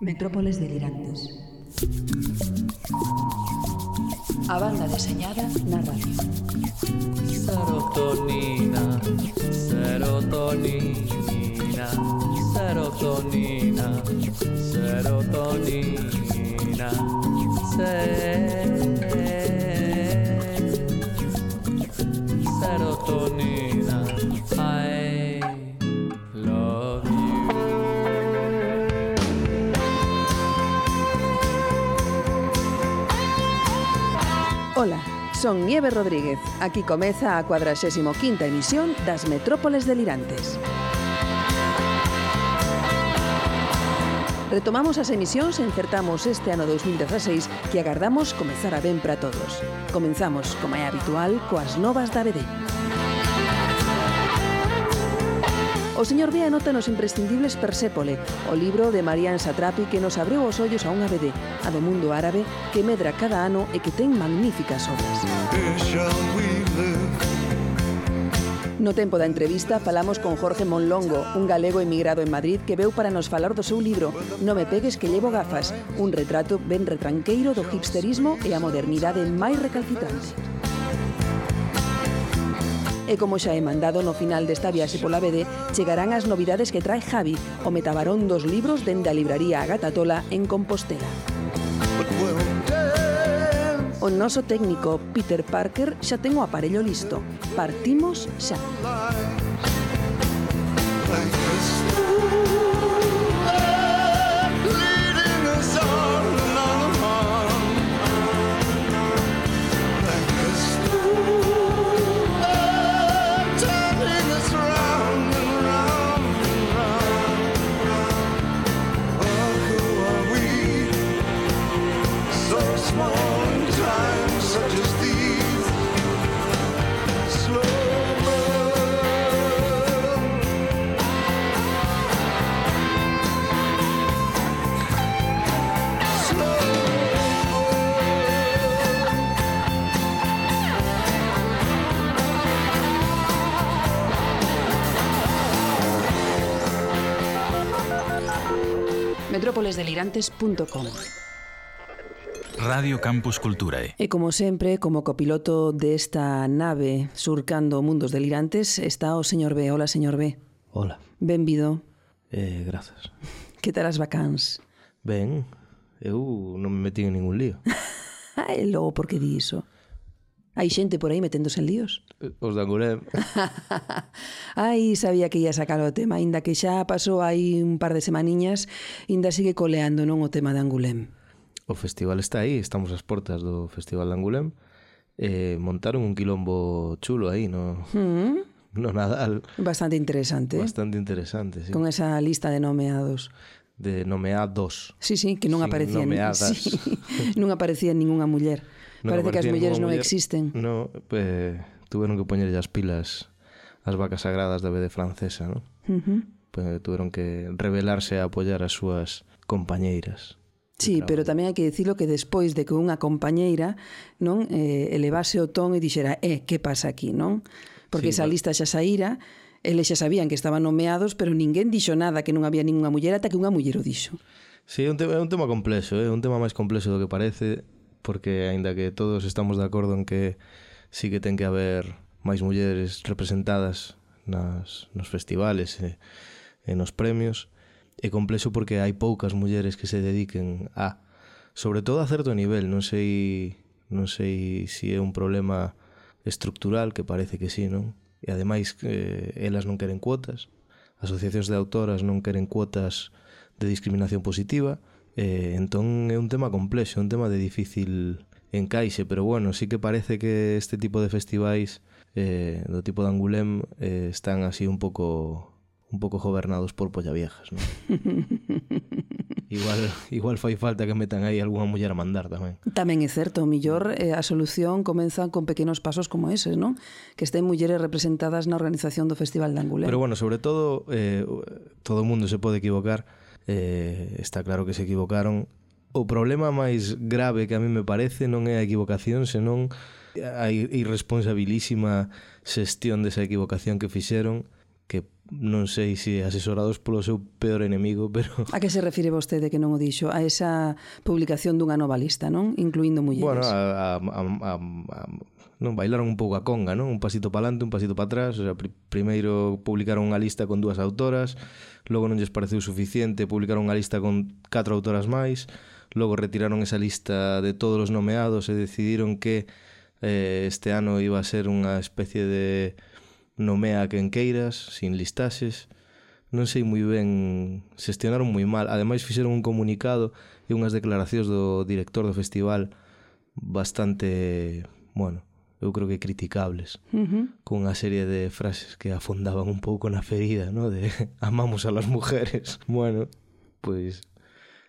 Metrópoles delirantes. A banda deseñada na radio. Serotonina, serotonina, serotonina, serotonina, se Son Nieve Rodríguez. Aquí comeza a 45ª emisión das Metrópoles Delirantes. Retomamos as emisións e encertamos este ano 2016 que agardamos comezar a ben para todos. Comenzamos, como é habitual, coas novas da BD. O señor Bea nota nos imprescindibles Persépole, o libro de Marian Satrapi que nos abriu os ollos a unha BD, a do mundo árabe que medra cada ano e que ten magníficas obras. No tempo da entrevista falamos con Jorge Monlongo, un galego emigrado en Madrid que veu para nos falar do seu libro No me pegues que llevo gafas, un retrato ben retranqueiro do hipsterismo e a modernidade máis recalcitrante. E como xa he mandado no final desta viaxe pola BD, chegarán as novidades que trae Javi, o metabarón dos libros dende a libraría Agatatola en Compostela. O noso técnico Peter Parker xa ten o aparello listo. Partimos xa. Like this. miércolesdelirantes.com. Radio Campus Culturae. E como sempre, como copiloto desta nave surcando mundos delirantes, está o señor B. Hola, señor B. Hola. Benvido. Eh, grazas. Que tal as vacans? Ben, eu non me metí en ningún lío. Ah, e logo por que di iso? Hai xente por aí meténdose en líos. Eh, os de Angulem. Ai, sabía que ia sacar o tema, aínda que xa pasou aí un par de semaniñas, aínda sigue coleando non o tema de Angulem. O festival está aí, estamos ás portas do Festival de Angulem. Eh, montaron un quilombo chulo aí, no, mm. no Nadal. Bastante interesante. Eh? Bastante interesante, sí. Con esa lista de nomeados de nomeados. Sí, sí, que non Sin aparecían. Nomeadas. Sí, non aparecía ningunha muller no Parece que as mulleres non muller, existen. No, eh, tuveron que poñerlle as pilas as vacas sagradas da BD francesa, non? Uh -huh. Pues, tuveron que rebelarse a apoiar as súas compañeiras. Sí, pero tamén hai que dicilo que despois de que unha compañeira non eh, elevase o ton e dixera, eh, que pasa aquí, non? Porque sí, esa lista xa saíra, eles xa sabían que estaban nomeados, pero ninguén dixo nada, que non había ninguna muller, ata que unha muller o dixo. Sí, é un tema, é un tema complexo, é eh? un tema máis complexo do que parece, porque aínda que todos estamos de acordo en que sí que ten que haber máis mulleres representadas nas, nos festivales e, e nos premios, é complexo porque hai poucas mulleres que se dediquen a, sobre todo a certo nivel, non sei non sei se si é un problema estructural, que parece que sí, non? E ademais, eh, elas non queren cuotas, asociacións de autoras non queren cuotas de discriminación positiva, Eh, entón é un tema complexo, un tema de difícil encaixe, pero bueno, sí que parece que este tipo de festivais eh, do tipo de Angulem eh, están así un pouco un pouco gobernados por pollaviejas, non? igual, igual fai falta que metan aí algunha muller a mandar tamén. Tamén é certo, o millor eh, a solución comeza con pequenos pasos como eses, non? Que estén mulleres representadas na organización do Festival de Angulem. Pero bueno, sobre todo, eh, todo o mundo se pode equivocar, eh, está claro que se equivocaron. O problema máis grave que a mí me parece non é a equivocación, senón a irresponsabilísima xestión desa equivocación que fixeron que non sei se asesorados polo seu peor enemigo, pero... A que se refire vostede que non o dixo? A esa publicación dunha nova lista, non? Incluindo mulleres. Bueno, a, a, a, a, a non bailaron un pouco a conga, non? Un pasito para adelante, un pasito para atrás, o sea, pr primeiro publicaron unha lista con dúas autoras, logo non lles pareceu suficiente, publicaron unha lista con catro autoras máis, logo retiraron esa lista de todos os nomeados e decidiron que eh, este ano iba a ser unha especie de nomea que enqueiras, sin listaxes, non sei moi ben, xestionaron moi mal. Ademais fixeron un comunicado e unhas declaracións do director do festival bastante, bueno, eu creo que criticables, uh -huh. cunha serie de frases que afondaban un pouco na ferida, ¿no? de amamos a las mujeres. Bueno, pois... Pues,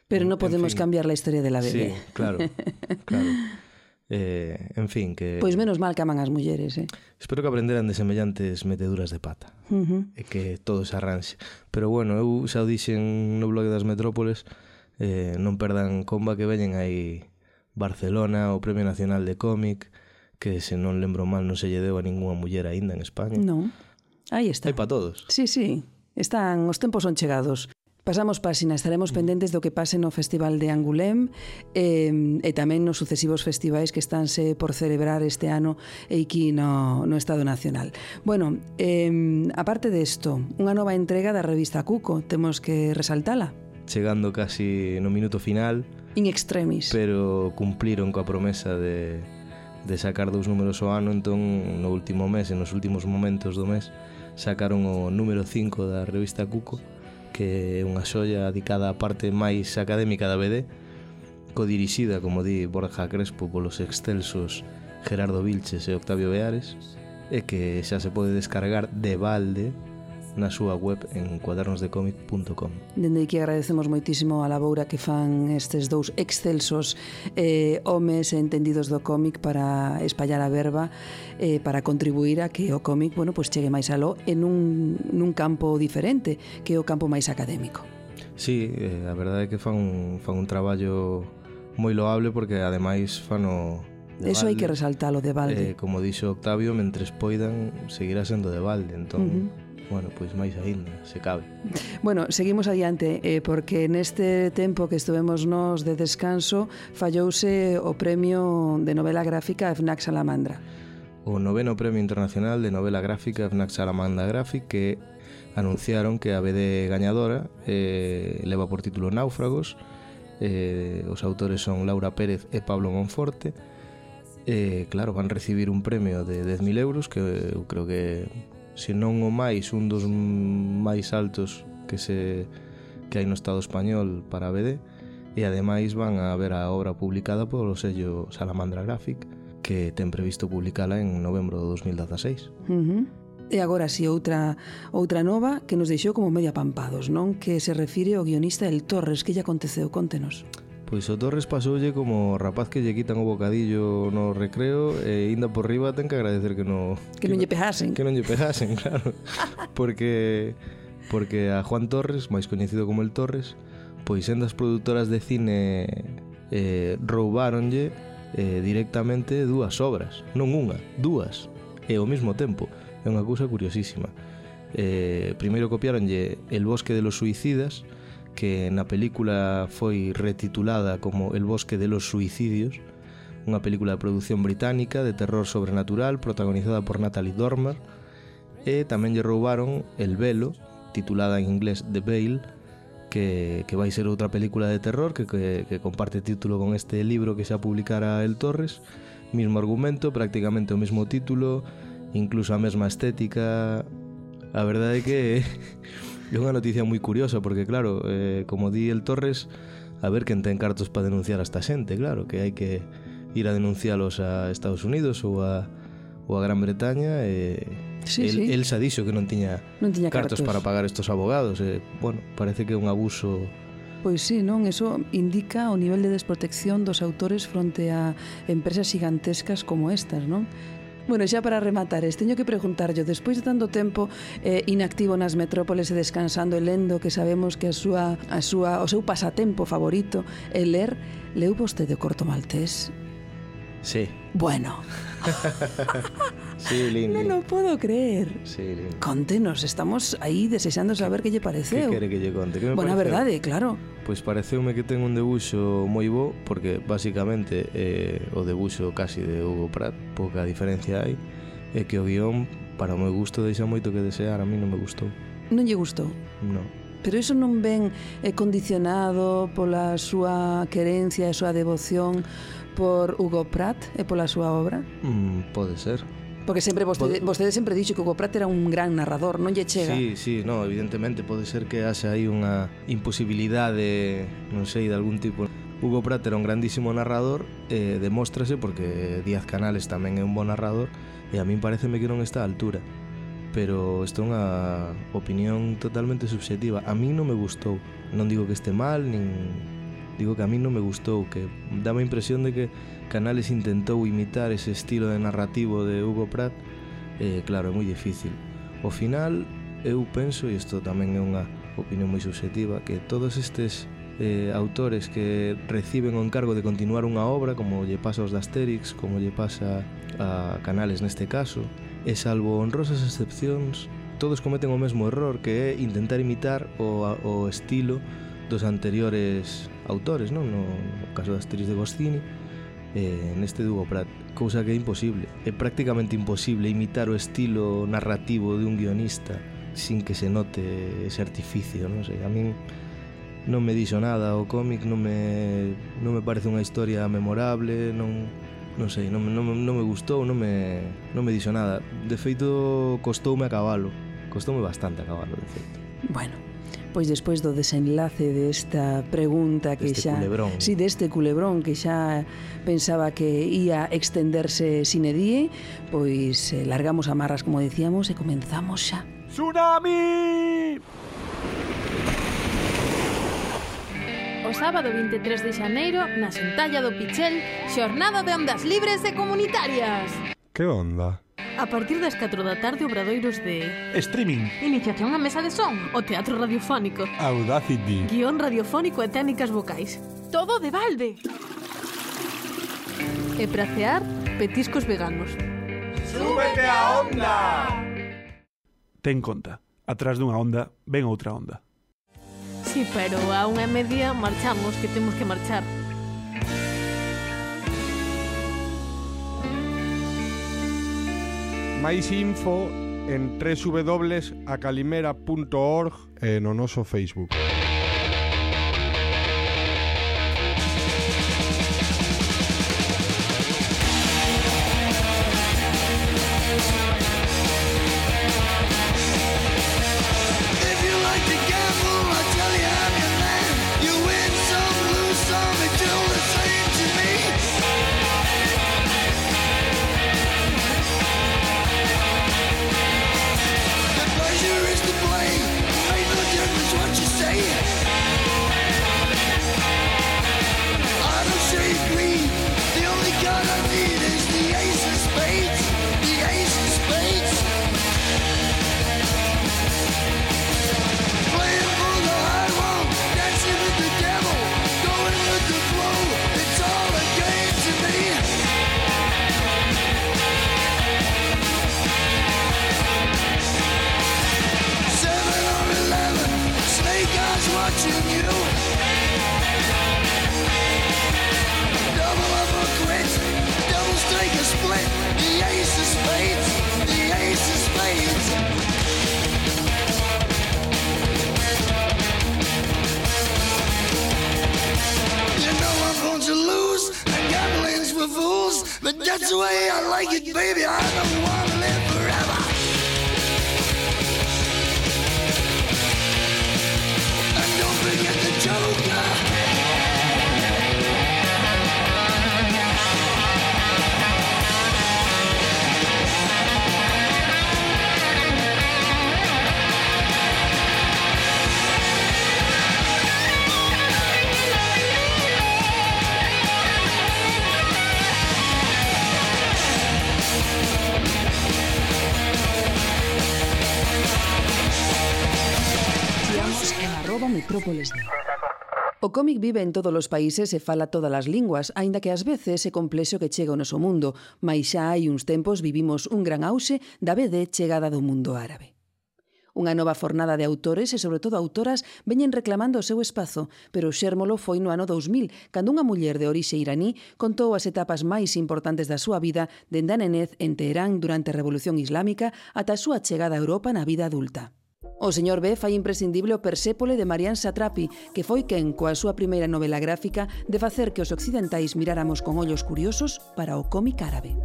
Pero no podemos fin. cambiar la historia de la bebé. Sí, claro, claro. Eh, en fin, que... Pois menos mal que aman as mulleres, eh? Espero que aprenderan de semellantes meteduras de pata. Uh -huh. E que todo se arranxe. Pero bueno, eu xa o dixen no blog das metrópoles, eh, non perdan comba que veñen aí Barcelona, o Premio Nacional de Cómic, que se non lembro mal non se lle deu a ningunha muller aínda en España. Non. Aí está. Hai para todos. Sí, sí. Están, os tempos son chegados. Pasamos páxina, estaremos mm. pendentes do que pase no Festival de Angulem eh, e tamén nos sucesivos festivais que estánse por celebrar este ano e aquí no, no Estado Nacional. Bueno, eh, aparte desto, unha nova entrega da revista Cuco, temos que resaltala. Chegando casi no minuto final. In extremis. Pero cumpliron coa promesa de de sacar dous números ao ano, entón no último mes e nos últimos momentos do mes sacaron o número 5 da revista Cuco, que é unha xoia dedicada á parte máis académica da BD, codirixida, como di Borja Crespo, polos excelsos Gerardo Vilches e Octavio Beares, e que xa se pode descargar de balde na súa web en cuadernosdecomic.com. Dende aquí agradecemos moitísimo a laboura que fan estes dous excelsos eh, homes entendidos do cómic para espallar a verba, eh, para contribuir a que o cómic bueno, pues chegue máis aló en un, nun campo diferente, que é o campo máis académico. Sí, eh, a verdade é que fan un, fan un traballo moi loable porque ademais fano de Eso hai que resaltalo de balde. Eh, como dixo Octavio, mentres poidan, seguirá sendo de balde, entón... Uh -huh bueno, pois máis aínda, se cabe. Bueno, seguimos adiante, eh, porque neste tempo que estuvemos nós de descanso, fallouse o premio de novela gráfica FNAC Salamandra. O noveno premio internacional de novela gráfica FNAC Salamandra Graphic que anunciaron que a BD gañadora eh, leva por título Náufragos, eh, os autores son Laura Pérez e Pablo Monforte, eh, claro, van recibir un premio de 10.000 euros que eu creo que se non o máis, un dos máis altos que se que hai no Estado español para a BD, e ademais van a ver a obra publicada polo sello Salamandra Graphic, que ten previsto publicala en novembro de 2016. Uh -huh. E agora si sí, outra outra nova que nos deixou como media pampados, non? Que se refire ao guionista El Torres, que lle aconteceu, contenos. Pois o Torres pasoulle como rapaz que lle quitan o bocadillo no recreo e inda por riba ten que agradecer que no que, que non lle pegasen. Que non lle pegasen, claro. porque porque a Juan Torres, máis coñecido como el Torres, pois sendas produtoras de cine eh, roubáronlle eh, directamente dúas obras, non unha, dúas, e ao mesmo tempo. É unha cousa curiosísima. Eh, primeiro copiaronlle El bosque de los suicidas, que na película foi retitulada como El bosque de los suicidios, unha película de produción británica de terror sobrenatural protagonizada por Natalie Dormer, e tamén lle roubaron El velo, titulada en inglés The Veil, que, que vai ser outra película de terror que, que, que comparte título con este libro que xa publicara El Torres, mismo argumento, prácticamente o mesmo título, incluso a mesma estética. A verdade é que É unha noticia moi curiosa porque, claro, eh, como di el Torres, a ver quen ten cartos para denunciar a esta xente, claro, que hai que ir a denuncialos a Estados Unidos ou a, ou a Gran Bretaña e sí, el, sí. el xa dixo que non tiña, non tiña cartos, cartos para pagar estos abogados e, bueno, parece que é un abuso Pois sí, non? Eso indica o nivel de desprotección dos autores fronte a empresas gigantescas como estas, non? Bueno, xa para rematar, teño que preguntarlle, despois de tanto tempo eh, inactivo nas metrópoles e descansando e lendo, que sabemos que a súa, a súa, o seu pasatempo favorito é ler, leu vostede o corto maltés? Sí. Bueno. sí, Lin, Non o puedo creer. Sí, Lin. Contenos, estamos aí desexando saber que lle pareceu. Que quere que lle conte? Que me Bona pareceu? verdade, claro. Pois pareceume que ten un debuxo moi bo porque basicamente eh, o debuxo casi de Hugo Pratt, pouca diferencia hai, é que o guión para o meu gusto deixa moito que desear, a mí non me gustou. Non lle gustou? Non. Pero iso non ven eh, condicionado pola súa querencia e súa devoción por Hugo Pratt e pola súa obra? Mm, pode ser. Porque sempre vostede, pode... vostede sempre dixo que Hugo Pratt era un gran narrador, non lle chega? Sí, sí, no, evidentemente pode ser que haxa aí unha imposibilidade, non sei, de algún tipo. Hugo Pratt era un grandísimo narrador, eh, demóstrase porque Díaz Canales tamén é un bon narrador, e a min pareceme que non está a altura. Pero isto é unha opinión totalmente subxetiva. A mí non me gustou. Non digo que este mal, nin digo que a min non me gustou, que daba a impresión de que Canales intentou imitar ese estilo de narrativo de Hugo Pratt, eh, claro, é moi difícil. O final, eu penso, e isto tamén é unha opinión moi subjetiva, que todos estes eh, autores que reciben o encargo de continuar unha obra, como lle pasa aos de Asterix, como lle pasa a Canales neste caso, e salvo honrosas excepcións, todos cometen o mesmo error que é intentar imitar o, o estilo dos anteriores autores, non? No, no caso das tris de Goscini, eh, neste dúo Prat, cousa que é imposible. É prácticamente imposible imitar o estilo narrativo de un guionista sin que se note ese artificio, non sei, a min non me dixo nada o cómic, non me, non me parece unha historia memorable, non, non sei, non, non, non me gustou, non me, non me dixo nada. De feito, costoume acabalo, costoume bastante acabalo, de feito. Bueno, Pois despois do desenlace desta pregunta que deste xa... Culebrón. si deste culebrón que xa pensaba que ia extenderse sine die, pois eh, largamos amarras, como decíamos, e comenzamos xa. Tsunami! O sábado 23 de xaneiro, na Xentalla do Pichel, xornada de ondas libres e comunitarias. Que onda? A partir das 4 da tarde, obradoiros de... Streaming. Iniciación á mesa de son. O teatro radiofónico. Audacity. Guión radiofónico e técnicas vocais. Todo de balde. E pracear petiscos veganos. Súbete a onda! Ten conta, atrás dunha onda ven outra onda. Sí, pero a unha media marchamos, que temos que marchar. Máis info en www.acalimera.org e no noso Facebook. vive en todos os países e fala todas as linguas, aínda que ás veces é complexo que chega ao noso mundo, mas xa hai uns tempos vivimos un gran auxe da BD chegada do mundo árabe. Unha nova fornada de autores e, sobre todo, autoras veñen reclamando o seu espazo, pero o xérmolo foi no ano 2000, cando unha muller de orixe iraní contou as etapas máis importantes da súa vida dende a nenez en Teherán durante a Revolución Islámica ata a súa chegada a Europa na vida adulta. O señor B fai imprescindible o Persépole de Marian Satrapi, que foi quen coa súa primeira novela gráfica de facer que os occidentais miráramos con ollos curiosos para o cómic árabe.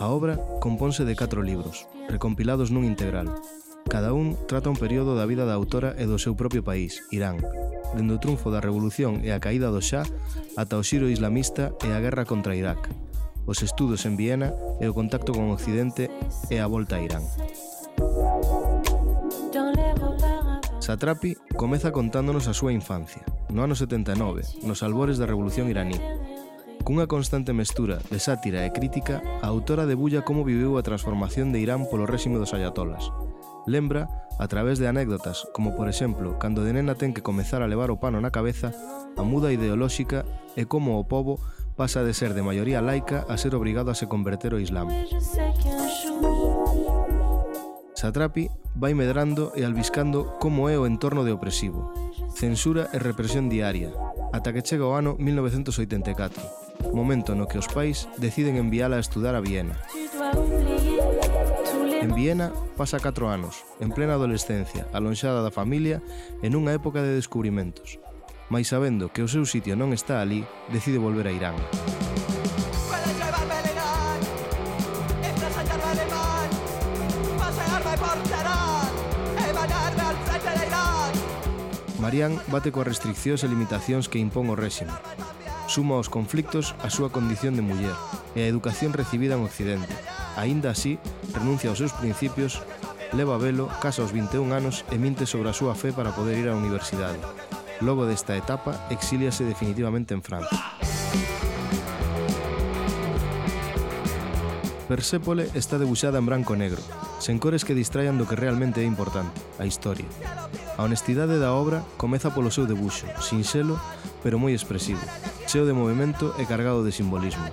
A obra compónse de catro libros, recompilados nun integral. Cada un trata un período da vida da autora e do seu propio país, Irán, dende o triunfo da revolución e a caída do Xá ata o xiro islamista e a guerra contra Irak os estudos en Viena e o contacto con Occidente e a volta a Irán. Satrapi comeza contándonos a súa infancia, no ano 79, nos albores da Revolución iraní. Cunha constante mestura de sátira e crítica, a autora debulla como viviu a transformación de Irán polo réxime dos ayatolas. Lembra, a través de anécdotas, como por exemplo, cando de nena ten que comezar a levar o pano na cabeza, a muda ideolóxica e como o pobo pasa de ser de maioría laica a ser obrigado a se converter ao Islam. Satrapi vai medrando e albiscando como é o entorno de opresivo. Censura e represión diaria, ata que chega o ano 1984, momento no que os pais deciden enviala a estudar a Viena. En Viena pasa 4 anos, en plena adolescencia, alonxada da familia e nunha época de descubrimentos mais sabendo que o seu sitio non está ali, decide volver a Irán. Marián bate coas restriccións e limitacións que impón o réxime. Suma aos conflictos a súa condición de muller e a educación recibida en Occidente. Aínda así, renuncia aos seus principios, leva velo, casa aos 21 anos e minte sobre a súa fe para poder ir á universidade. Logo desta etapa, exíliase definitivamente en Francia. Persépole está debuxada en branco negro, sen cores que distraian do que realmente é importante, a historia. A honestidade da obra comeza polo seu debuxo, sinxelo, pero moi expresivo, cheo de movimento e cargado de simbolismo.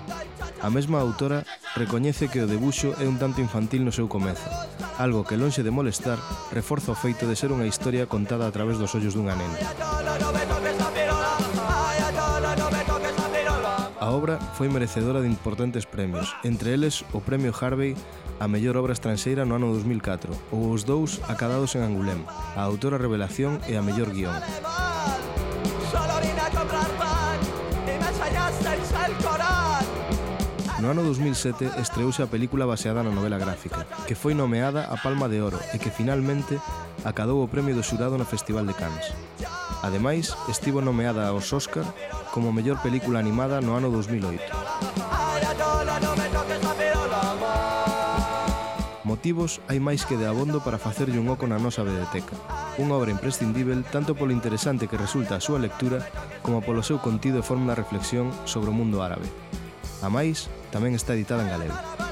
A mesma autora recoñece que o debuxo é un tanto infantil no seu comezo, algo que lonxe de molestar reforza o feito de ser unha historia contada a través dos ollos dunha nena. obra foi merecedora de importantes premios, entre eles o Premio Harvey a mellor obra estranxeira no ano 2004 ou os dous acadados en Angulem, a autora revelación e a mellor guión. No ano 2007 estreouse a película baseada na novela gráfica, que foi nomeada a Palma de Oro e que finalmente acadou o premio do xurado no Festival de Cannes. Ademais, estivo nomeada aos Oscar como mellor película animada no ano 2008. Motivos hai máis que de abondo para facerlle un oco na nosa vedeteca. Unha obra imprescindível tanto polo interesante que resulta a súa lectura como polo seu contido e forma de reflexión sobre o mundo árabe. A máis, tamén está editada en galego.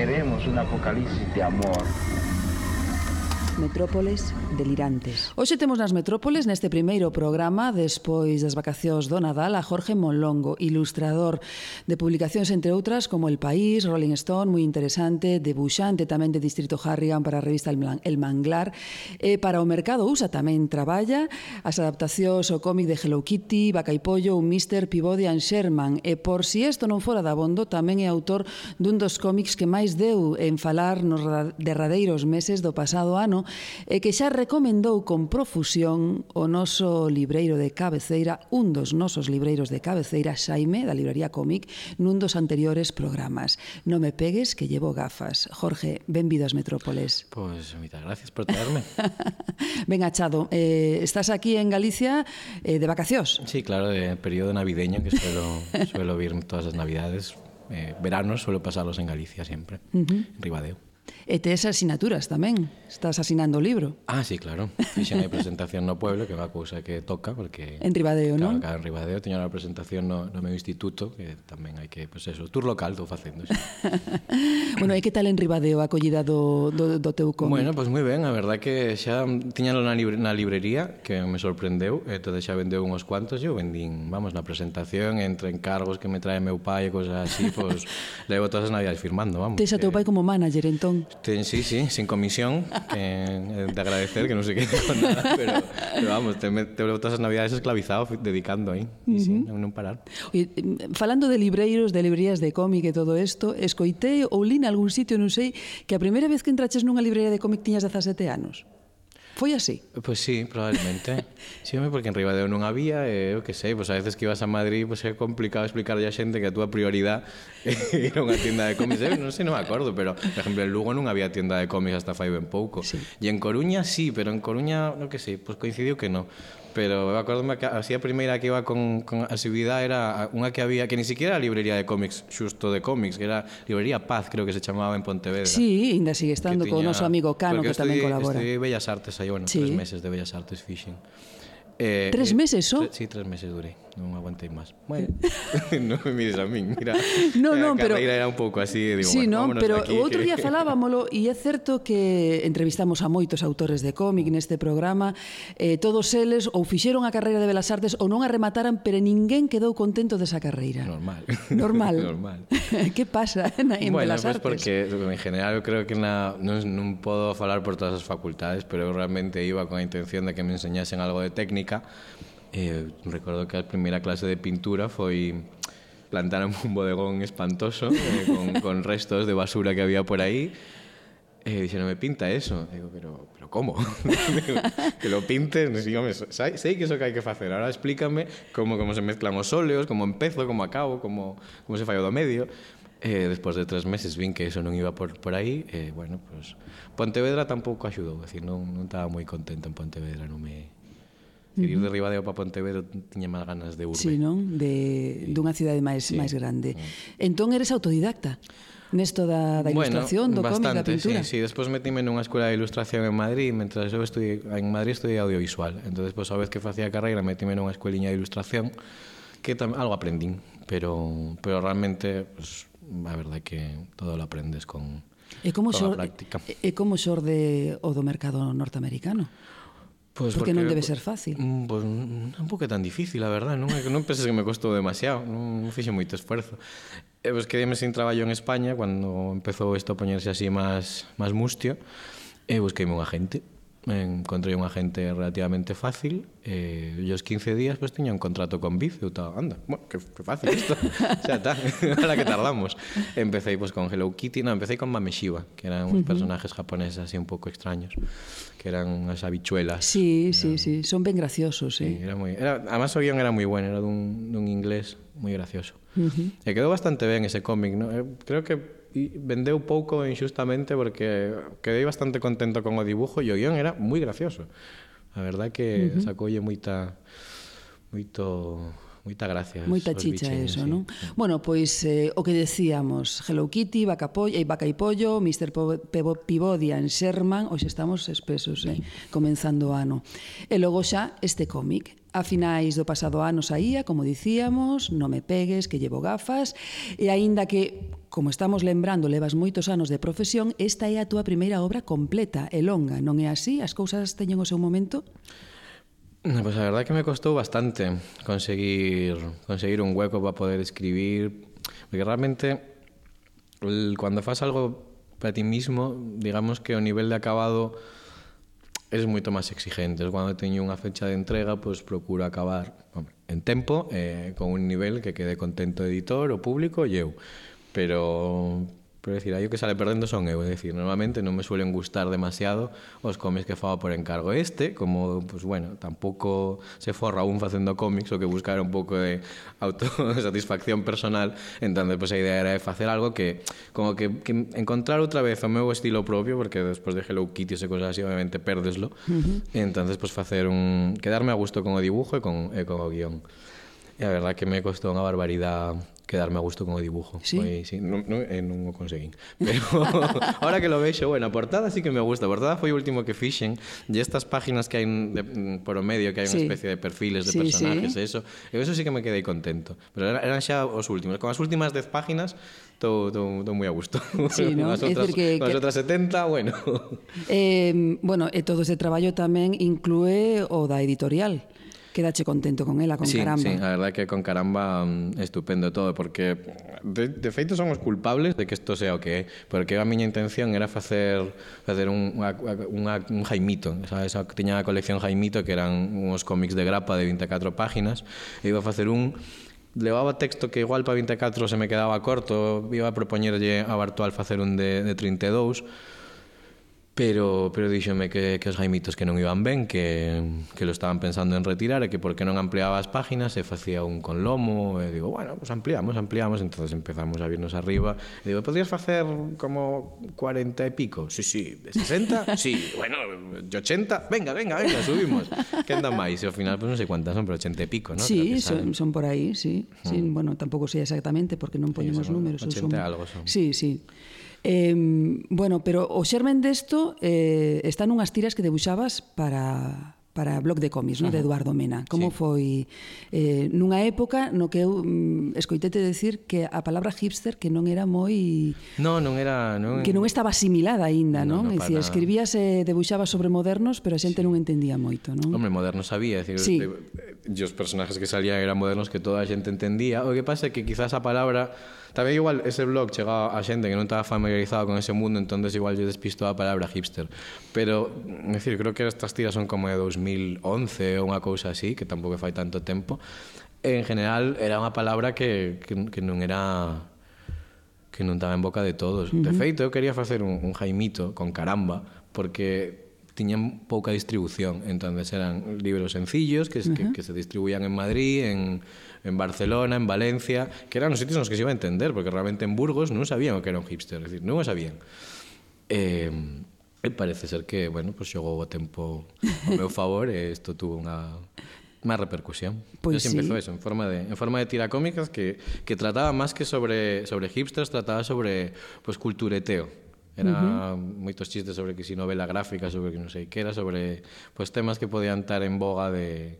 Queremos un apocalipsis de amor. metrópoles delirantes. Hoxe temos nas metrópoles neste primeiro programa despois das vacacións do Nadal a Jorge Monlongo, ilustrador de publicacións entre outras como El País, Rolling Stone, moi interesante, debuxante tamén de Distrito Harrigan para a revista El Manglar, e para o mercado USA tamén traballa as adaptacións ao cómic de Hello Kitty, Vaca e Pollo, un Mr. Peabody and Sherman, e por si isto non fora da bondo, tamén é autor dun dos cómics que máis deu en falar nos derradeiros meses do pasado ano e que xa recomendou con profusión o noso libreiro de cabeceira, un dos nosos libreiros de cabeceira, Xaime, da librería cómic, nun dos anteriores programas. Non me pegues que llevo gafas. Jorge, benvido ás metrópoles. Pois, pues, moitas gracias por traerme. ben achado, eh, estás aquí en Galicia eh, de vacacións? Sí, claro, de período navideño que suelo, suelo vir todas as navidades. Eh, veranos suelo pasarlos en Galicia siempre, uh -huh. en Ribadeo. E tes asinaturas tamén, estás asinando o libro. Ah, sí, claro. Fixen a presentación no pueblo, que é unha cousa que toca, porque... En Ribadeo, claro, non? Claro, en Ribadeo teño unha presentación no, no meu instituto, que tamén hai que, pois pues eso, tour local estou facendo. Sí. bueno, e que tal en Ribadeo a acollida do, do, do teu cómic? Bueno, pois pues moi ben, a verdad que xa tiñalo na, libre, na librería, que me sorprendeu, entón xa vendeu unhos cuantos, eu vendín, vamos, na presentación, entre encargos que me trae meu pai e cosas así, pois pues, levo todas as navidades firmando, vamos. Tes a teu pai como manager, entón? Ten, sí, sí, sin comisión, eh, de agradecer, que no sé qué, con nada, pero, pero, vamos, te, te todas as navidades esclavizado dedicando aí, uh -huh. sí, non parar. Oye, mm, falando de libreiros, de librerías de cómic e todo isto, escoitei ou lín algún sitio, non sei, que a primeira vez que entraches nunha librería de cómic tiñas 17 anos. Foi así? Pois pues sí, probablemente. sí, porque en Ribadeo non había, eh, eu que sei, pois pues a veces que ibas a Madrid, pois pues é complicado explicarlle a xente que a túa prioridade é ir a unha tienda de cómics. Eu non sei, non me acordo, pero, por exemplo, en Lugo non había tienda de cómics hasta fai ben pouco. Sí. E en Coruña sí, pero en Coruña, non que sei, pois coincidiu que non pero eu acordome que así a primeira que iba con, con asiduidade era unha que había que ni siquiera era librería de cómics, xusto de cómics, que era librería Paz, creo que se chamaba en Pontevedra. Sí, ainda sigue estando tiña, con o noso amigo Cano que tamén colabora. Porque estudei Bellas Artes aí, bueno, sí. tres meses de Bellas Artes fixen. Eh, tres eh, meses só? Tre, sí, tres meses durei, non aguantei máis. Bueno, non me mires a min, mira. No, no, a pero era un pouco así, digo, sí, bueno, no, pero o outro día falábamolo e é certo que entrevistamos a moitos autores de cómic neste programa, eh, todos eles ou fixeron a carreira de Belas Artes ou non a remataran, pero ninguén quedou contento desa carreira. Normal. Normal. Normal. que pasa na, en bueno, Belas Artes? Bueno, porque en general eu creo que na, non, non podo falar por todas as facultades, pero eu realmente iba con a intención de que me enseñasen algo de técnica artística. Eh, recordo que a primeira clase de pintura foi plantar un bodegón espantoso eh, con, con restos de basura que había por aí Eh, dixeron, me pinta eso. Digo, pero, pero como? Digo, que lo pinten, dígame, sei, sei que iso que hai que facer. Ahora explícame como, como se mezclan os óleos, como empezo, como acabo, como, como se fallo do medio. Eh, despois de tres meses vin que eso non iba por, por aí, eh, bueno, pues, Pontevedra tampouco axudou, decir, non, non estaba moi contento en Pontevedra, non me, Que uh -huh. ir de Ribadeo para Pontevedra tiña máis ganas de urbe. Sí, non? De, sí. dunha cidade máis sí. máis grande. Uh -huh. Entón eres autodidacta nesto da, da ilustración, bueno, do cómic, da pintura. Sí, sí. Despois metime nunha escola de ilustración en Madrid, mentras eu estudiei, en Madrid estudiei audiovisual. Entón, despois, a vez que facía a carreira, metime nunha escueliña de ilustración, que tam, algo aprendín, pero, pero realmente, pues, a verdade que todo lo aprendes con, E como xorde, e como xorde o do mercado norteamericano? Pues porque, porque non debe ser fácil. Pois tampouco é tan difícil, a verdad, non é que non penses que me costou demasiado, non fixe moito esforzo. E pues, quedéme sin traballo en España cando empezou isto a poñerse así máis máis mustio e busqueime un agente Encontrei un agente relativamente fácil e, e os 15 días pues, tiña un contrato con Biz e eu estaba, anda, bueno, que, que fácil isto xa está, ahora que tardamos empecé pues, con Hello Kitty, no, empecé con Mameshiba que eran uns uh -huh. personajes japoneses así un pouco extraños que eran unhas habichuelas Sí, eran, sí, sí, son ben graciosos sí. sí era moi, era, además o guion era moi bueno era dun, dun inglés moi gracioso uh -huh. e quedou bastante ben ese cómic ¿no? creo que vendeu pouco injustamente porque quedei bastante contento con o dibujo e o guión era moi gracioso. A verdade que uh -huh. sacoulle moita moito Moita gracia. Moita chicha bichines, eso, sí. non? Bueno, pois eh, o que decíamos, Hello Kitty, Vaca, Pollo, eh, Vaca e Pollo, Mr. Pivodia en Sherman, hoxe estamos espesos, eh, comenzando o ano. E logo xa este cómic, A finais do pasado ano saía, como dicíamos, non me pegues, que llevo gafas, e aínda que, como estamos lembrando, levas moitos anos de profesión, esta é a túa primeira obra completa e longa, non é así? As cousas teñen o seu momento? Pois pues a verdade é que me costou bastante conseguir conseguir un hueco para poder escribir, porque realmente el, cuando fas algo para ti mismo, digamos que o nivel de acabado es moito máis exigente. Cando teño unha fecha de entrega, pois procuro acabar hombre, en tempo, eh, con un nivel que quede contento o editor, o público e eu. Pero Pero decir, aí o que sale perdendo son eu, é dicir, normalmente non me suelen gustar demasiado os cómics que fago por encargo este, como, pues bueno, tampouco se forra un facendo cómics, o que buscar un pouco de autosatisfacción personal, entón, pues, a idea era de facer algo que, como que, que encontrar outra vez o meu estilo propio, porque despois de Hello Kitty e cosas así, obviamente, perdeslo, uh -huh. e entonces, pues, facer un... quedarme a gusto con o dibujo e con, e con o guión. E a verdad que me costou unha barbaridade quedarme a gusto con o dibujo. Sí. Foi, sí non, non, eh, non o conseguín. Pero ahora que lo vexo, bueno, a portada sí que me gusta. A portada foi o último que fixen e estas páginas que hai de, mm, por o medio que hai sí. unha especie de perfiles de sí, personajes sí. e eso, e eso sí que me quedei contento. Pero eran xa os últimos. Con as últimas 10 páginas estou moi a gusto. Sí, ¿no? as outras, que, as outras 70, bueno. Eh, bueno, e todo ese traballo tamén inclúe o da editorial quedache contento con ela, con sí, Caramba. Sí, a verdade é que con Caramba mm, estupendo todo, porque de, de feito son os culpables de que isto sea o que é, porque a miña intención era facer facer un, unha, unha, un Jaimito, sabes, tiña a colección Jaimito que eran uns cómics de grapa de 24 páginas, e iba a facer un levaba texto que igual para 24 se me quedaba corto, iba a propoñerlle a Bartual facer un de, de 32, Pero, pero díxome que, que os gaimitos que non iban ben, que, que lo estaban pensando en retirar e que porque non ampliaba as páginas e facía un con lomo e digo, bueno, pues ampliamos, ampliamos entonces empezamos a virnos arriba e digo, podrías facer como 40 e pico? Sí, sí, de 60? sí, bueno, de 80? Venga, venga, venga, subimos que anda máis? E ao final, pues, non sei cuántas son, pero 80 e pico, ¿no? Sí, son, son por aí, sí, hmm. sí mm. Bueno, tampouco sei exactamente porque non ponemos sí, números 80 son... algo son Sí, sí Eh, bueno, pero o xermen desto eh, está nunhas tiras que debuxabas para para Blog de cómics, no? De Eduardo Mena. Como sí. foi eh, nunha época no que eu mm, escoitete decir que a palabra hipster que non era moi No, non era, non que non estaba asimilada aínda, non? non? No, dicir, escribías e debuxabas sobre modernos, pero a xente sí. non entendía moito, non? Hombre, modernos sabía, decir, sí. Eh, e os personajes que salían eran modernos que toda a xente entendía. O que pasa é que quizás a palabra Tamén igual ese blog chegaba a xente que non estaba familiarizado con ese mundo, entonces igual lle despistou a palabra hipster. Pero, é dicir, creo que estas tiras son como de 2011 ou unha cousa así, que tampouco fai tanto tempo. En general, era unha palabra que, que, que non era que non estaba en boca de todos. Uh -huh. De feito, eu quería facer un, un jaimito con caramba, porque tiñan pouca distribución, entonces eran libros sencillos que, uh -huh. que, que se distribuían en Madrid, en, en Barcelona, en Valencia, que eran os sitios nos que se iba a entender, porque realmente en Burgos non sabían o que era un hipster, es decir, non o sabían. Eh, e parece ser que, bueno, pues xogou o tempo ao meu favor e isto tuvo unha máis repercusión. Pois pues sí. empezou eso, en forma de en forma de tira cómicas que que trataba máis que sobre sobre hipsters, trataba sobre pues cultureteo. Era uh -huh. moitos chistes sobre que si novela gráfica, sobre que non sei que era, sobre pois pues, temas que podían estar en boga de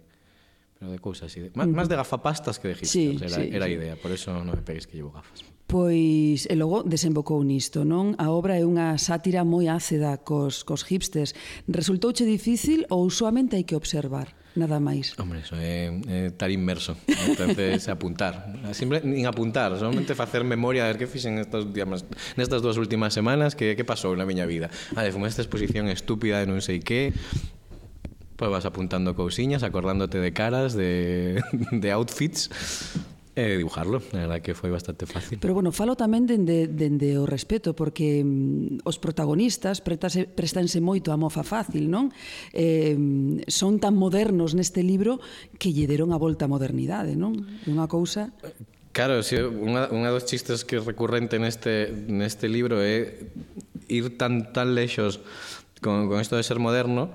pero de cousas así, de, uh -huh. máis de gafapastas que de hipsters, sí, era, sí, era a idea, por eso non me pegues que llevo gafas. Pois, e logo desembocou nisto, non? A obra é unha sátira moi ácida cos, cos hipsters. Resultouche difícil ou soamente hai que observar? nada máis. Hombre, eso é, é estar inmerso. Entonces, apuntar. Simple, nin apuntar, solamente facer memoria de que fixen estos días nestas dúas últimas semanas que, que pasou na miña vida. Ale, ah, fun esta exposición estúpida de non sei que, Pois pues vas apuntando cousiñas, acordándote de caras, de, de outfits e dibujarlo. Na verdad que foi bastante fácil. Pero bueno, falo tamén dende, dende o respeto, porque mm, os protagonistas pretase, prestanse moito a mofa fácil, non? Eh, son tan modernos neste libro que lle deron a volta a modernidade, non? Unha cousa... Claro, si, unha, unha dos chistes que é recurrente neste, neste libro é ir tan, tan lexos con, con isto de ser moderno,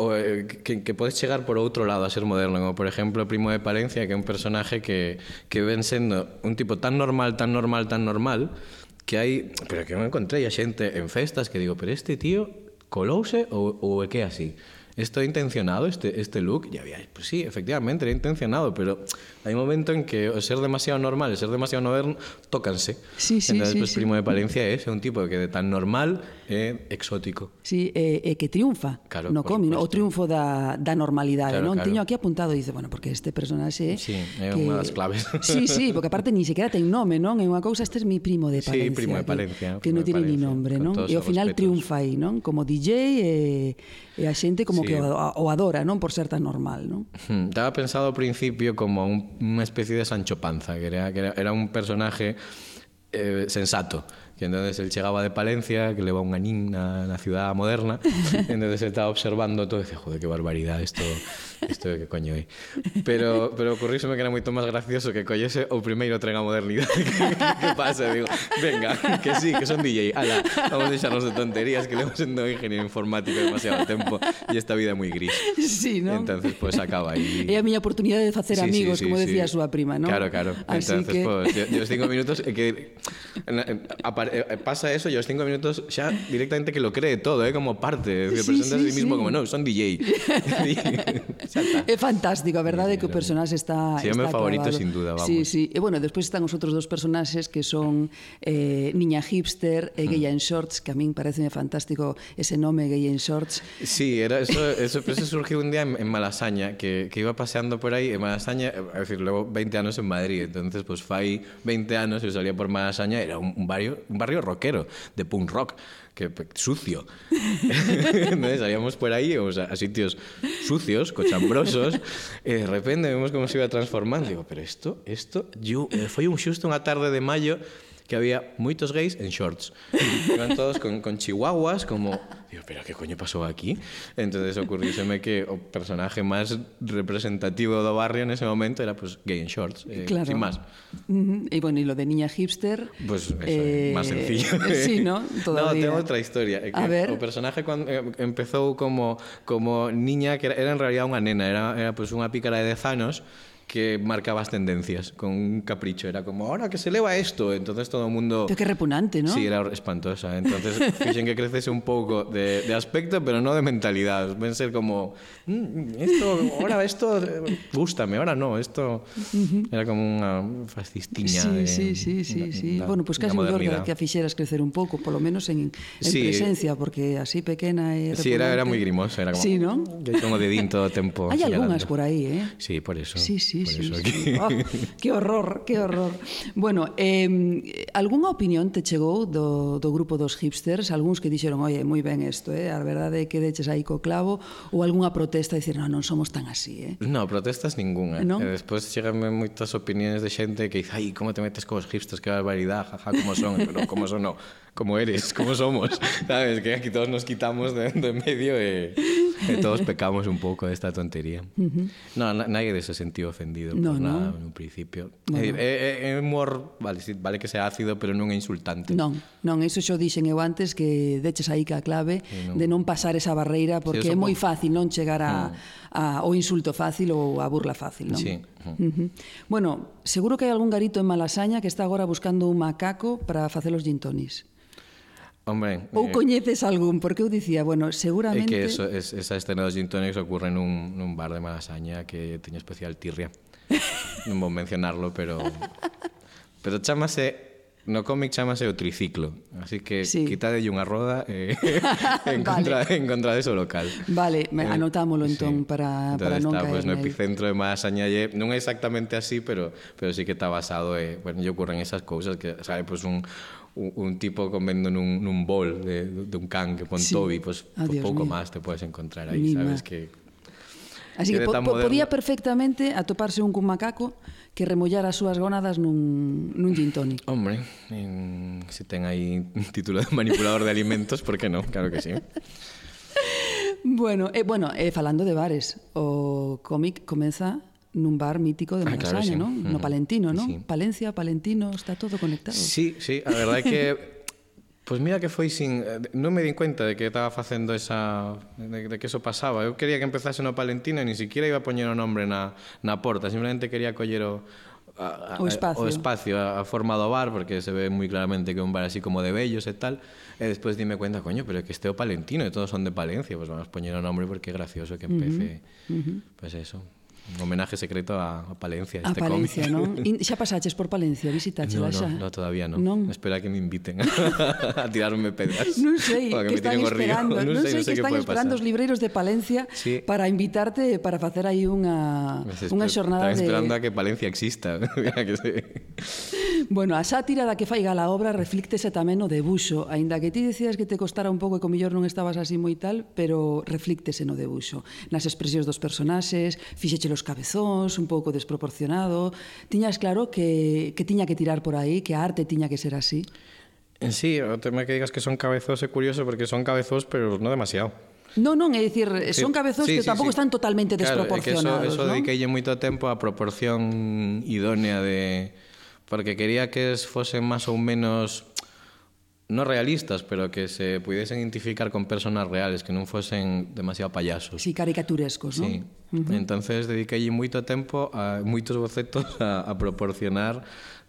o, eh, que, que podes chegar por outro lado a ser moderno, como por exemplo Primo de Palencia, que é un personaje que, que ven sendo un tipo tan normal, tan normal, tan normal, que hai, pero que non encontrei a xente en festas que digo, pero este tío colouse ou, ou é que así? ¿esto intencionado, este, este look? Ya había, pues sí, efectivamente, era intencionado, pero hay un momento en que ser demasiado normal, ser demasiado moderno, tócanse. Sí, sí, Entonces, sí, pues, Primo de Palencia es un tipo que de tan normal é exótico. Sí, eh, eh, que triunfa claro, no cómic, o triunfo da, da normalidade, claro, non? Claro. Tiño aquí apuntado, dice, bueno, porque este personaxe... Sí, é que... unha das claves. Sí, sí, porque aparte ni sequera ten nome, non? É unha cousa, este é mi primo de Palencia. Sí, primo de Palencia. Que, que non tiene ni nombre, non? E ao final respetos. triunfa aí, non? Como DJ e, eh, e eh, a xente como sí, que o, adora, non? Por ser tan normal, non? Hmm, Estaba pensado ao principio como un, unha especie de Sancho Panza, que era, que era, era un personaje eh, sensato, que entonces él chegaba de Palencia, que leva un anín na, na ciudad moderna, entonces estaba observando todo e dice, joder, que barbaridade isto, isto que coño é. Pero, pero ocurríseme que era moito máis gracioso que collese o primeiro tren a modernidade que, que, que pasa, digo, venga, que sí, que son DJ, ala, vamos a deixarnos de tonterías, que levamos sendo ingeniero informático demasiado tempo e esta vida é moi gris. Sí, ¿no? Entonces, pues acaba aí. Y... É a miña oportunidade de facer sí, amigos, sí, sí, como sí, decía sí. a súa prima, ¿no? Claro, claro. Así entonces, que... pues, yo, yo cinco minutos eh, que na, apare eh, pasa eso, yo os cinco minutos xa directamente que lo cree todo, ¿eh? como parte, es decir, Sí, presenta a sí, sí mismo sí. como no, son DJ. É fantástico, a verdade é que o personaxe está Sí, está favorito, clavado. sin duda, vamos. Sí, sí. E bueno, despois están os outros dos personaxes que son eh, Niña Hipster e Gay en Shorts, que a min parece fantástico ese nome Gay en Shorts. Sí, era eso, eso, eso surgiu un día en, en Malasaña, que, que iba paseando por aí, en Malasaña, é decir, levo 20 anos en Madrid, entonces pues fai 20 anos eu salía por Malasaña, era un, un barrio un barrio rockero, de punk rock, que sucio. Entonces salíamos por ahí o sea, a sitios sucios, cochambrosos, y de repente vemos cómo se iba transformando. Digo, pero esto, esto, yo, eh, fue un justo una tarde de mayo que había moitos gays en shorts. Iban todos con, con chihuahuas, como... Digo, pero que coño pasou aquí? Entonces ocurrióseme que o personaje máis representativo do barrio en ese momento era pues gay en shorts, eh, claro. sin máis. Uh -huh. E bueno, e lo de niña hipster... Pues eso, eh, eh máis sencillo. Eh, sí, ¿no? Todavía. No, tengo outra historia. Que A ver. O personaje cuando, eh, empezou como, como niña, que era, era en realidad unha nena, era, era pues unha pícara de dezanos, anos que marcabas tendencias con un capricho. Era como, ahora que se eleva esto. Entonces todo el mundo. Pero qué repugnante, ¿no? Sí, era espantosa. Entonces, fíjense que creces un poco de, de, aspecto, pero no de mentalidad. Ven ser como, mmm, esto, ahora esto, eh, gústame, ahora no. Esto era como unha fascistiña. Sí, de, sí, sí. sí, da, sí. Da, bueno, pues casi mellor que a fixeras crecer un pouco, polo menos en, en sí. presencia, porque así pequena e. Sí, era, era moi grimosa. Era como, sí, ¿no? Yo como de din todo o tempo. Hai algunhas por aí, eh? Sí, por eso. Sí, sí sí, por sí, eso aquí. Oh, que horror, que horror. Bueno, eh, algunha opinión te chegou do, do grupo dos hipsters? Algúns que dixeron, oye, moi ben isto, eh? a verdade é que deches aí co clavo, ou algunha protesta dicir, non, non somos tan así, eh? No, protestas ninguna. ¿No? E despois cheganme moitas opiniones de xente que dice, ai, como te metes cos hipsters, que barbaridade, jaja, como son, pero como son, no como eres, como somos. Sabes que aquí todos nos quitamos de, de medio e, e todos pecamos un pouco desta tontería. Uh -huh. No, na, nadie de se sentiu ofendido no, por nada no. un principio. Bueno. É, é, é humor, vale, sí, vale que sea ácido, pero non é insultante. Non, non, iso xo dixen eu antes que deches aí que a clave non. de non pasar esa barreira porque sí, é moi fácil non chegar a, mm. a, a o insulto fácil ou a burla fácil, non? Sí. Uh -huh. Uh -huh. Bueno, seguro que hai algún garito en Malasaña que está agora buscando un macaco para facer os gintonis. Hombre, ou eh, coñeces algún, porque eu dicía, bueno, seguramente... É que eso, es, esa escena dos gin tonics ocurre nun, nun bar de Malasaña que teño especial tirria. non vou mencionarlo, pero... Pero chamase No cómic chamase o triciclo, así que sí. quitadelle unha roda eh, en, contra, vale. en contra de local. Vale, me, eh, anotámolo entón sí. para, Entonces para non está, caer pues, no epicentro de Malasaña, non é exactamente así, pero, pero sí que está basado, eh, bueno, lle ocurren esas cousas que, sabe, pues un, un, un tipo comendo nun, nun bol de, dun can que pon sí. Toby, pois pues, ah, pouco máis te podes encontrar aí, Mima. sabes que Así que, que po, po, podía perfectamente atoparse un cun macaco que remollara as súas gónadas nun, nun gin tonic. Hombre, en, se ten aí un título de manipulador de alimentos, por que non? Claro que sí. bueno, eh, bueno eh, falando de bares, o cómic comeza nun bar mítico de Ah, claro, Malasaña, sí. No Ujú. Palentino, non? Sí. Palencia, Palentino, está todo conectado. Sí, sí, a verdade é que Pois mira que foi sin... eh, Non me di cuenta de que estaba facendo esa... De, de que eso pasaba. Eu quería que empezase no Palentino e ni siquiera iba a poñer o nombre na, na porta. Simplemente quería coller o... A, a, O espacio. o espacio, a, a forma do bar, porque se ve moi claramente que é un bar así como de bellos e tal. E despois dime cuenta, coño, pero que este o Palentino e todos son de Palencia. Pois vamos a poñer o nombre porque é gracioso que empece... Uh -huh. Pois eso. un homenaje secreto a, a Palencia. A este Palencia, cómic. non? In, xa pasaches por Palencia, visitaxe no, no, xa? No, todavía non. non. Espera que me inviten a tirarme pedras. Non sei, que, que están esperando. Non, non sei, sei, que, que están esperando pasar. os libreiros de Palencia sí. para invitarte para facer aí unha, unha xornada de... esperando a que Palencia exista. que sí. Bueno, a sátira da que fai gala a obra reflíctese tamén no debuxo, aínda que ti decías que te costara un pouco e que mellor non estabas así moi tal, pero reflíctese no debuxo, nas expresións dos personaxes, fixéchelos dos cabezóns, un pouco desproporcionado. Tiñas claro que, que tiña que tirar por aí, que a arte tiña que ser así? En sí, o tema que digas que son cabezós é curioso porque son cabezós, pero non demasiado. Non, non, é dicir, eh, son cabezos sí, que sí, tampouco sí. están totalmente claro, desproporcionados. Claro, eso, eso ¿no? dediquei moito tempo a proporción idónea de... Porque quería que fosen máis ou menos no realistas, pero que se pudiesen identificar con personas reales, que non fosen demasiado payasos. Sí, caricaturescos, non? Sí. Uh -huh. Entonces dediquei moito tempo, a, moitos bocetos a, a proporcionar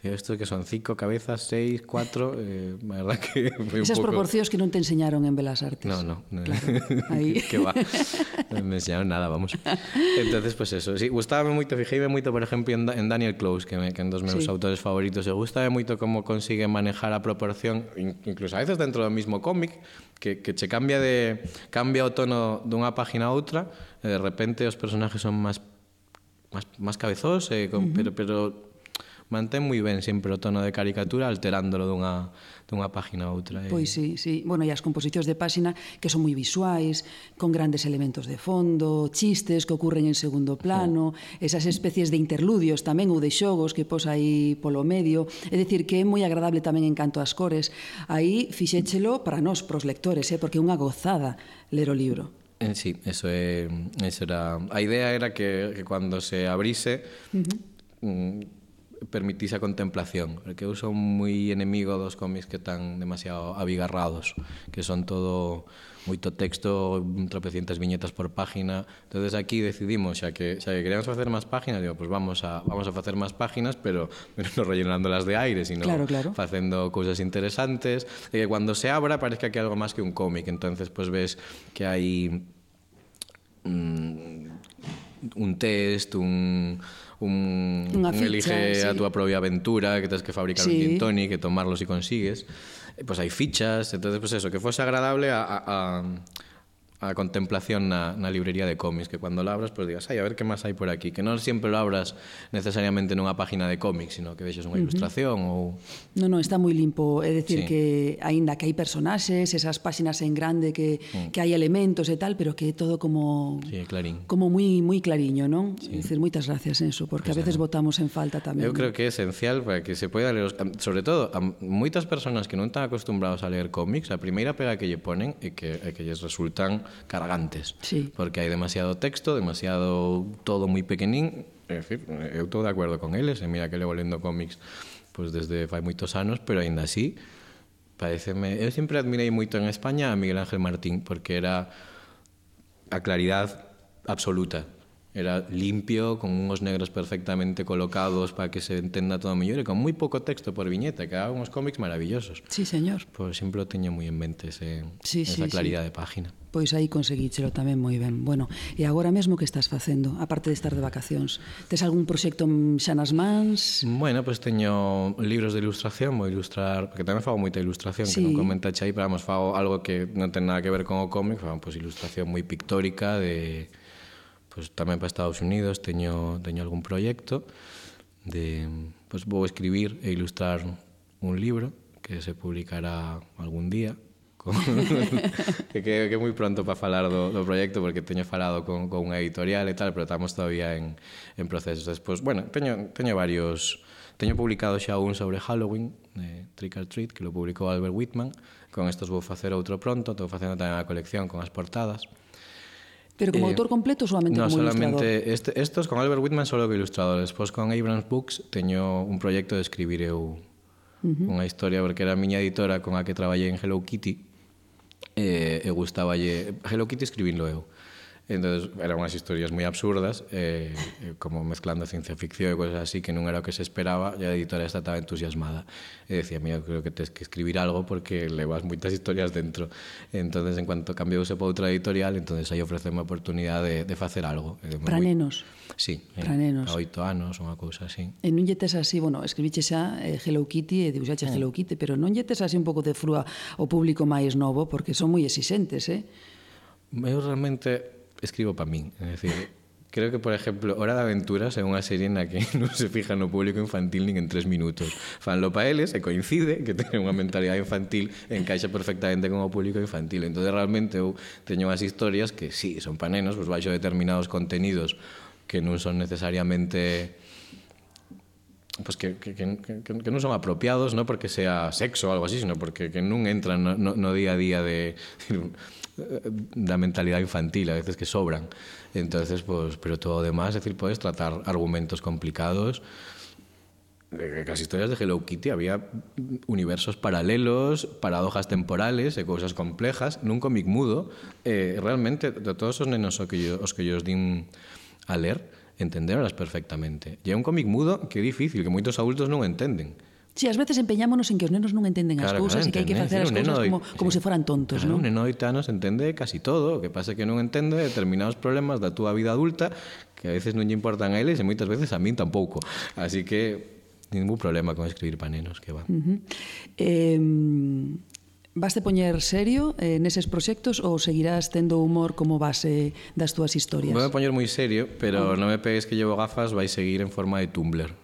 Isto que son cinco cabezas, seis, cuatro, eh, a verdad que foi un Esas poco... proporcións que non te enseñaron en Belas Artes. No, no. Claro, aí. que va. Non me enseñaron nada, vamos. Entonces, pues eso. Sí, gustábame moito, fijeime moito, por exemplo, en, en Daniel Close, que, me, que é un dos meus sí. autores favoritos. E gustame moito como consigue manejar a proporción, incluso a veces dentro do mismo cómic, que, que che cambia de cambia o tono dunha página a outra, e de repente os personajes son máis máis, máis cabezós, eh, con, uh -huh. pero pero mantén moi ben sempre o tono de caricatura alterándolo dunha, dunha página a outra. Eh? Pois sí, sí. Bueno, e as composicións de páxina que son moi visuais, con grandes elementos de fondo, chistes que ocurren en segundo plano, esas especies de interludios tamén ou de xogos que pos aí polo medio. É dicir, que é moi agradable tamén en canto ás cores. Aí fixéchelo para nós, pros lectores, eh? porque é unha gozada ler o libro. Eh, sí, eso é, eso era... A idea era que, que cando se abrise uh -huh mm, permitise a contemplación, porque eu son moi enemigo dos cómics que están demasiado abigarrados, que son todo moito texto, tropecientas viñetas por página. Entonces aquí decidimos, xa que xa que queríamos facer máis páginas, digo, pues vamos a vamos a facer máis páginas, pero pero non rellenándolas de aire, sino Claro, claro. facendo cousas interesantes, e que cuando se abra parezca que algo máis que un cómic, entonces pues ves que hai mm, un test, un un, un ficha, elige a túa propia aventura, que tens que fabricar un Sí. gin tonic, que tomarlo si consigues. E, pues hai fichas, entonces pues eso, que fose agradable a, a, a contemplación na, na librería de cómics, que cando la abras, pois pues, digas, ai, a ver que máis hai por aquí, que non sempre lo abras necesariamente nunha página de cómics, sino que vexes unha uh -huh. ilustración ou... Non, non, está moi limpo, é dicir sí. que aínda que hai personaxes, esas páxinas en grande que, mm. que hai elementos e tal, pero que é todo como... Sí, clarín. Como moi moi clariño, non? Sí. É dicir, moitas gracias en eso, porque pues a veces claro. votamos en falta tamén. Eu creo que é esencial para que se poida ler, os... sobre todo, a moitas personas que non están acostumbrados a ler cómics, a primeira pega que lle ponen e que, e que lles resultan cargantes. Sí. Porque hai demasiado texto, demasiado todo moi pequenín. É dicir, eu estou de acordo con eles, e mira que levo lendo cómics pues desde fai moitos anos, pero aínda así pareceme... Eu sempre admirei moito en España a Miguel Ángel Martín, porque era a claridad absoluta. Era limpio, con unos negros perfectamente colocados para que se entenda todo mellor e con moi pouco texto por viñeta, que uns cómics maravillosos. Sí, señor. Pois sempre o teño moi en mente ese, Sí, sí, esa sí. claridade de página. Pois aí conseguíchelo tamén moi ben. Bueno, e agora mesmo que estás facendo, aparte de estar de vacacións? Tes algún proxecto xa nas mans? Bueno, pois teño libros de ilustración, vou ilustrar, porque tamén fago moita ilustración, sí. que non comentaxe aí, pero vamos, fago algo que non ten nada que ver con o cómic, fago pois ilustración moi pictórica de Pois, tamén para Estados Unidos, teño teño algún proxecto de Pois, vou escribir e ilustrar un libro que se publicará algún día con que, que, que é moi pronto para falar do, do proxecto porque teño falado con, con unha editorial e tal, pero estamos todavía en, en procesos. Despois, bueno, teño, teño varios... Teño publicado xa un sobre Halloween, de Trick or Treat, que lo publicou Albert Whitman. Con estos vou facer outro pronto, estou facendo tamén a colección con as portadas. Pero como eh, autor completo solamente no, como solamente ilustrador? Este, estos con Albert Whitman solo que ilustrador. Despois con Abrams Books teño un proxecto de escribir eu uh -huh. unha historia porque era a miña editora con a que traballei en Hello Kitty Eh, e, e gustáballe Hello Kitty escribinlo eu. Entonces, eran unhas historias moi absurdas, eh, eh, como mezclando ciencia ficción e cosas así, que non era o que se esperaba, e a editora esta estaba entusiasmada. E decía, mira, creo que tens que escribir algo porque levas moitas historias dentro. Entonces, en cuanto cambiuse para outra editorial, entonces aí ofreceme a oportunidade de, de facer algo. De para muy... nenos? Sí, eh, para nenos. a oito anos, unha cousa así. E non lle tes así, bueno, escribiche xa eh, Hello Kitty e dibuixaxe eh. Hello Kitty, pero non lle tes así un pouco de frúa ao público máis novo, porque son moi exixentes, eh? Eu realmente escribo para min. É dicir, creo que, por exemplo, Hora de Aventuras é unha serie na que non se fija no público infantil nin en tres minutos. Fanlo pa eles e coincide que ten unha mentalidade infantil encaixa perfectamente con o público infantil. Entón, realmente, eu teño as historias que, sí, son pa nenos, pois baixo determinados contenidos que non son necesariamente pues que, que, que, que, non son apropiados non porque sea sexo ou algo así, sino porque que non entran no, no, no día a día de da mentalidade infantil, a veces que sobran. Entonces, pues, pero todo o demás, es decir, puedes tratar argumentos complicados de que as historias de Hello Kitty había universos paralelos, paradojas temporales e cousas complejas nun cómic mudo. Eh, realmente, de todos os nenos os que yo, os que yo os din a ler, entenderlas perfectamente. E é un cómic mudo que é difícil, que moitos adultos non entenden. Si, sí, ás veces empeñámonos en que os nenos non entenden as claro, cousas claro, e que hai que facer sí, as cousas como, como sí. se foran tontos, claro, non? Un neno de oitanos entende casi todo, o que pasa que non entende determinados problemas da túa vida adulta que a veces non lle importan a eles e moitas veces a min tampouco. Así que ningún problema con escribir para nenos, que va. Uh -huh. eh, Vaste poñer serio eh, neses proxectos ou seguirás tendo humor como base das túas historias? Vou poñer moi serio, pero oh. non me pegues que llevo gafas, vai seguir en forma de Tumblr.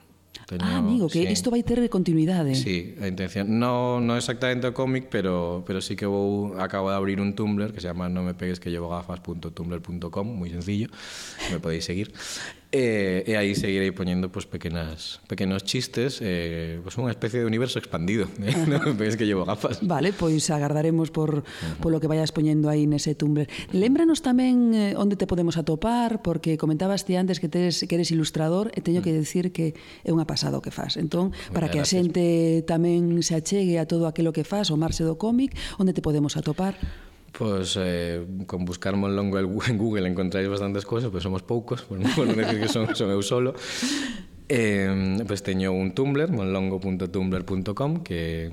Teño, ah, amigo, que sí. isto vai ter continuidade. Sí, a intención. No, no exactamente o cómic, pero, pero sí que vou acabo de abrir un Tumblr que se chama no me pegues que llevo gafas.tumblr.com, moi sencillo, me podéis seguir. E, e aí seguirei poñendo pues, pequenas, pequenos chistes eh, pues, unha especie de universo expandido eh? non penses que llevo gafas. Vale, pois agardaremos por, uh -huh. por lo que vayas poñendo aí nese Tumblr. Lembranos tamén eh, onde te podemos atopar porque comentabas ti antes que, tes, que eres ilustrador e teño que mm. decir que é unha pasada o que faz entón, para que a xente tamén se achegue a todo aquilo que faz o marxe do cómic onde te podemos atopar? Pues eh, con buscar Monlongo en Google encontráis bastantes cosas, pues somos poucos, por non decir que son, son eu solo. Eh, pues teño un Tumblr, monlongo.tumblr.com, que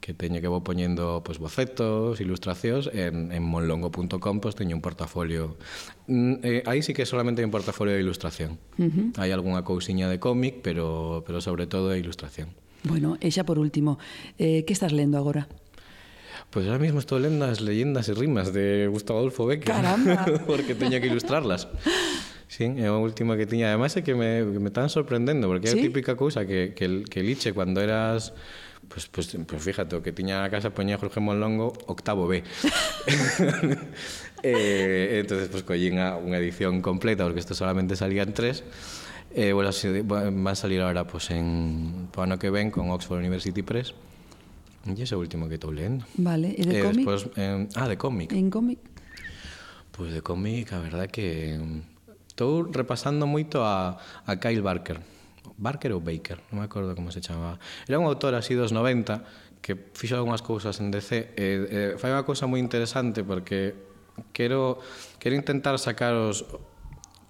que teño que vou poñendo pues, bocetos, ilustracións en, en monlongo.com pues, teño un portafolio mm, eh, aí sí que solamente hai un portafolio de ilustración uh -huh. hai algunha cousiña de cómic pero, pero sobre todo de ilustración Bueno, e xa por último eh, que estás lendo agora? Pues ahora mismo estoy leyendo las leyendas e rimas de Gustavo Adolfo Becker. Caramba. porque teña que ilustrarlas. Sí, é a última que tiña. Además é que me, que me están sorprendendo, porque ¿Sí? é a típica cousa que, que, que liche cando eras... Pues, pues, pues fíjate, o que tiña a casa poñía Jorge Monlongo octavo B. eh, entonces, pues collín a unha edición completa, porque isto solamente salían tres. Eh, bueno, va a salir ahora pues, en, ano que ven con Oxford University Press. E ese último que estou lendo. Vale, e de eh, cómic? Despois, eh, ah, de cómic. En cómic? Pois pues de cómic, a verdad que... Estou repasando moito a, a Kyle Barker. Barker ou Baker, non me acordo como se chamaba. Era un autor así dos 90 que fixo algunhas cousas en DC. Eh, eh, fai unha cousa moi interesante porque quero, quero intentar sacar os,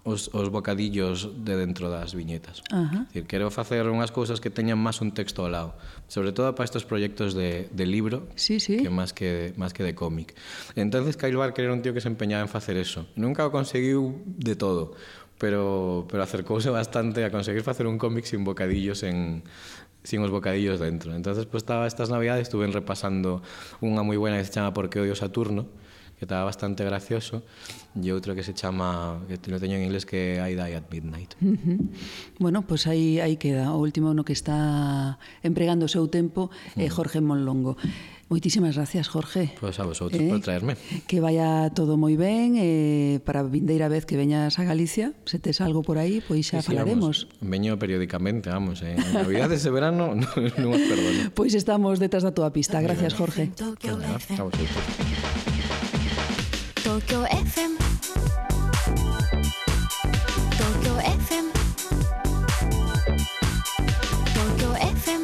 os, os bocadillos de dentro das viñetas. Ajá. Decir, quero facer unhas cousas que teñan máis un texto ao lado, sobre todo para estes proxectos de, de libro, sí, sí. que máis que máis que de cómic. Entonces Kyle Barker era un tío que se empeñaba en facer eso. Nunca o conseguiu de todo, pero pero acercouse bastante a conseguir facer un cómic sin bocadillos en sin os bocadillos dentro. Entonces, pues estaba estas navidades estuve repasando unha moi buena que se chama Porque odio Saturno, que estaba bastante gracioso, e outro que se chama, que lo teño en inglés, que I Die at Midnight. Uh -huh. Bueno, pois pues aí, aí queda, o último no que está empregando o seu tempo é eh, Jorge Monlongo. Moitísimas gracias, Jorge. Pois pues a vosotros eh, por traerme. Que vaya todo moi ben, eh, para vindeira vez que veñas a Galicia, se tes algo por aí, pois xa sí, falaremos. Vamos, veño periódicamente, vamos, eh. en Navidades e verano non no os perdono. Pois pues estamos detrás da tua pista. Gracias, Jorge. Pues nada, a vosotros. Tokyo FM Tokyo FM Tokyo FM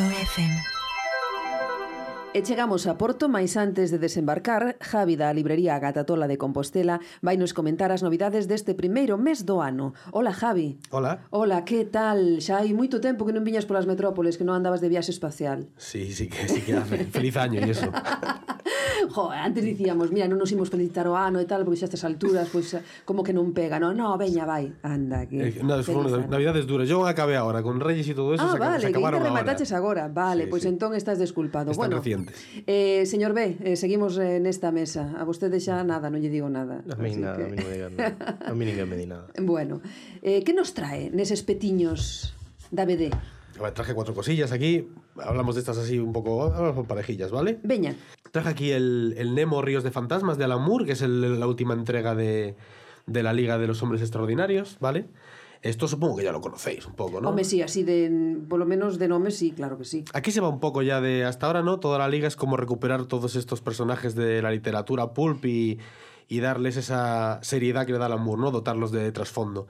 FM FM E chegamos a Porto, máis antes de desembarcar, Javi da librería Gatatola de Compostela vai nos comentar as novidades deste primeiro mes do ano. Ola, Javi. Ola. Ola, que tal? Xa hai moito tempo que non viñas polas metrópoles, que non andabas de viaxe espacial. Sí, sí que, sí que hace. Feliz año e eso. jo, antes dicíamos, mira, non nos imos felicitar o ano e tal, porque xa estas alturas, pois, pues, como que non pega, non? No, veña, vai, anda. Que, eh, no, fueron navidades duras. Yo acabé agora, con Reyes e todo eso, ah, se, vale, se acabaron que remataches agora. Vale, sí, pois pues, sí. entón estás desculpado. Están bueno, recién diferentes. Eh, señor B, eh, seguimos eh, nesta mesa. A vostede xa nada, non lle digo nada. A mí nada, que... a mí non me digan nada. A mí ninguén me di nada. Bueno, eh, que nos trae neses petiños da BD? Ver, traje cuatro cosillas aquí. Hablamos de estas así un poco por parejillas, ¿vale? Veña. Traje aquí el, el Nemo Ríos de Fantasmas de Alan Moore, que es el, la última entrega de, de la Liga de los Hombres Extraordinarios, ¿vale? vale Esto supongo que ya lo conocéis un poco, ¿no? Home, sí, así de... Por lo menos de nombre, sí, claro que sí. Aquí se va un poco ya de hasta ahora, ¿no? Toda la liga es como recuperar todos estos personajes de la literatura pulp y, y darles esa seriedad que le da Alan Moore, ¿no? Dotarlos de trasfondo.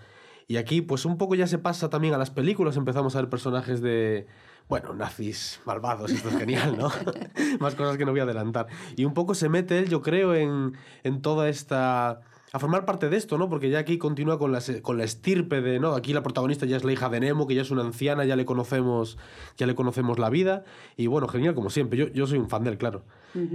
Y aquí, pues un poco ya se pasa también a las películas, empezamos a ver personajes de, bueno, nazis malvados, esto es genial, ¿no? Más cosas que no voy a adelantar. Y un poco se mete él, yo creo, en, en toda esta... A formar parte de esto, ¿no? Porque ya aquí continúa con la, se- con la estirpe de, ¿no? Aquí la protagonista ya es la hija de Nemo, que ya es una anciana, ya le conocemos, ya le conocemos la vida. Y bueno, genial, como siempre. Yo, yo soy un fan de él, claro.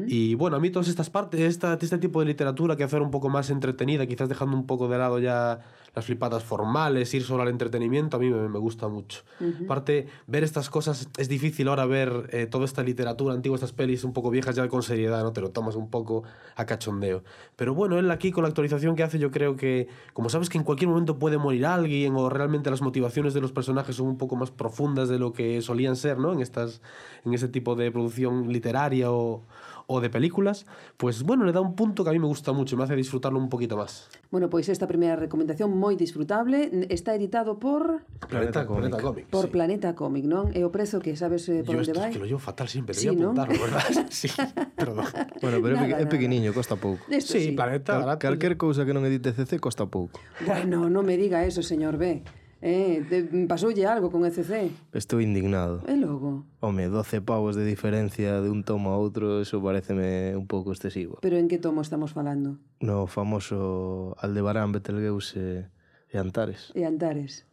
Y bueno, a mí todas estas partes, esta, este tipo de literatura que hacer un poco más entretenida, quizás dejando un poco de lado ya las flipadas formales, ir solo al entretenimiento, a mí me, me gusta mucho. Ujú. Aparte, ver estas cosas, es difícil ahora ver eh, toda esta literatura antigua, estas pelis un poco viejas ya con seriedad, ¿no? Te lo tomas un poco a cachondeo. Pero bueno, él aquí con la actualización que hace, yo creo que, como sabes que en cualquier momento puede morir alguien o realmente las motivaciones de los personajes son un poco más profundas de lo que solían ser, ¿no? En, estas, en ese tipo de producción literaria o, o de películas, pues bueno, le da un punto que a mí me gusta mucho, me hace disfrutarlo un poquito más. Bueno, pois esta primeira recomendación moi disfrutable, está editado por Planeta, Planeta Comic. Planeta Comic por sí. Planeta Comic, non? E eh, o prezo que sabes eh, por Yo onde vai? que lo llevo fatal sempre, sí, ¿no? apuntarlo, verdad? sí, perdón. Bueno, pero nada, é, nada. pequeniño, costa pouco. Esto sí, sí, Planeta, Cal, calquer cousa que non edite CC costa pouco. Bueno, non me diga eso, señor B. Eh, de, pasoulle algo con ECC. Estou indignado. E logo? Home, 12 pavos de diferencia de un tomo a outro, eso pareceme un pouco excesivo. Pero en que tomo estamos falando? No famoso Aldebarán, Betelgeuse e Antares. E Antares.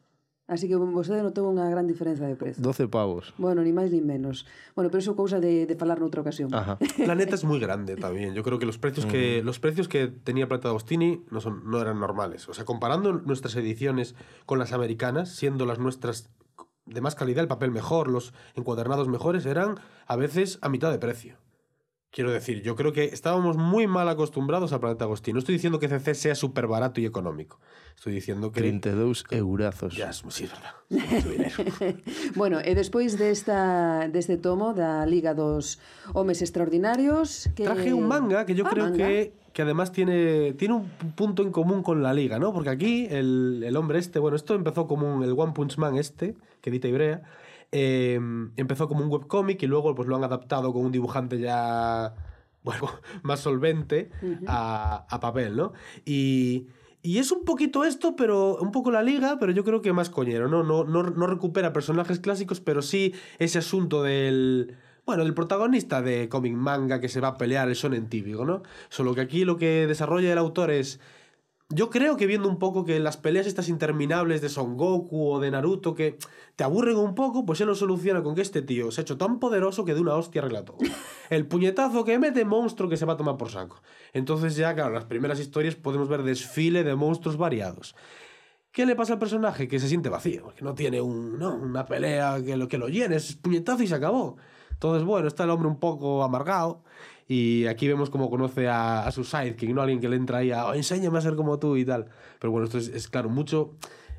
Así que vostede notou unha gran diferenza de prezo. 12 pavos. Bueno, ni máis ni menos. Bueno, pero iso cousa de, de falar noutra ocasión. Ajá. Planeta es muy grande también. Yo creo que los precios que los precios que tenía Planeta Agostini no son no eran normales. O sea, comparando nuestras ediciones con las americanas, siendo las nuestras de más calidad, el papel mejor, los encuadernados mejores, eran a veces a mitad de precio. Quiero decir, yo creo que estábamos muy mal acostumbrados a Planeta Agostini. No estoy diciendo que CC sea súper barato y económico. Estoy diciendo que... 32 eurazos. Ya, sí, es verdad. Mucho dinero. bueno, e despois desta, deste tomo da Liga dos Homes Extraordinarios que... Traje un manga que yo Ah, creo manga. que, que además tiene, tiene un punto en común con la liga, ¿no? Porque aquí el, el hombre este, bueno, esto empezó como un, el One Punch Man este, que edita Ibrea, eh, empezó como un webcómic y luego pues lo han adaptado con un dibujante ya, bueno, más solvente a, a papel, ¿no? Y... Y es un poquito esto, pero un poco la liga, pero yo creo que más coñero, ¿no? No, no, no recupera personajes clásicos, pero sí ese asunto del... Bueno, el protagonista de cómic manga que se va a pelear el shonen típico, ¿no? Solo que aquí lo que desarrolla el autor es... Yo creo que viendo un poco que las peleas estas interminables de Son Goku o de Naruto que te aburren un poco, pues él lo soluciona con que este tío se ha hecho tan poderoso que de una hostia arregla todo. El puñetazo que mete, monstruo que se va a tomar por saco. Entonces ya, claro, en las primeras historias podemos ver desfile de monstruos variados. ¿Qué le pasa al personaje? Que se siente vacío, que no tiene un, no, una pelea que lo, que lo llene, es puñetazo y se acabó. Entonces, bueno, está el hombre un poco amargado y aquí vemos cómo conoce a, a su sidekick, ¿no? Alguien que le entra ahí a, "Oh, enséñame a ser como tú y tal. Pero bueno, esto es, es, claro, mucho...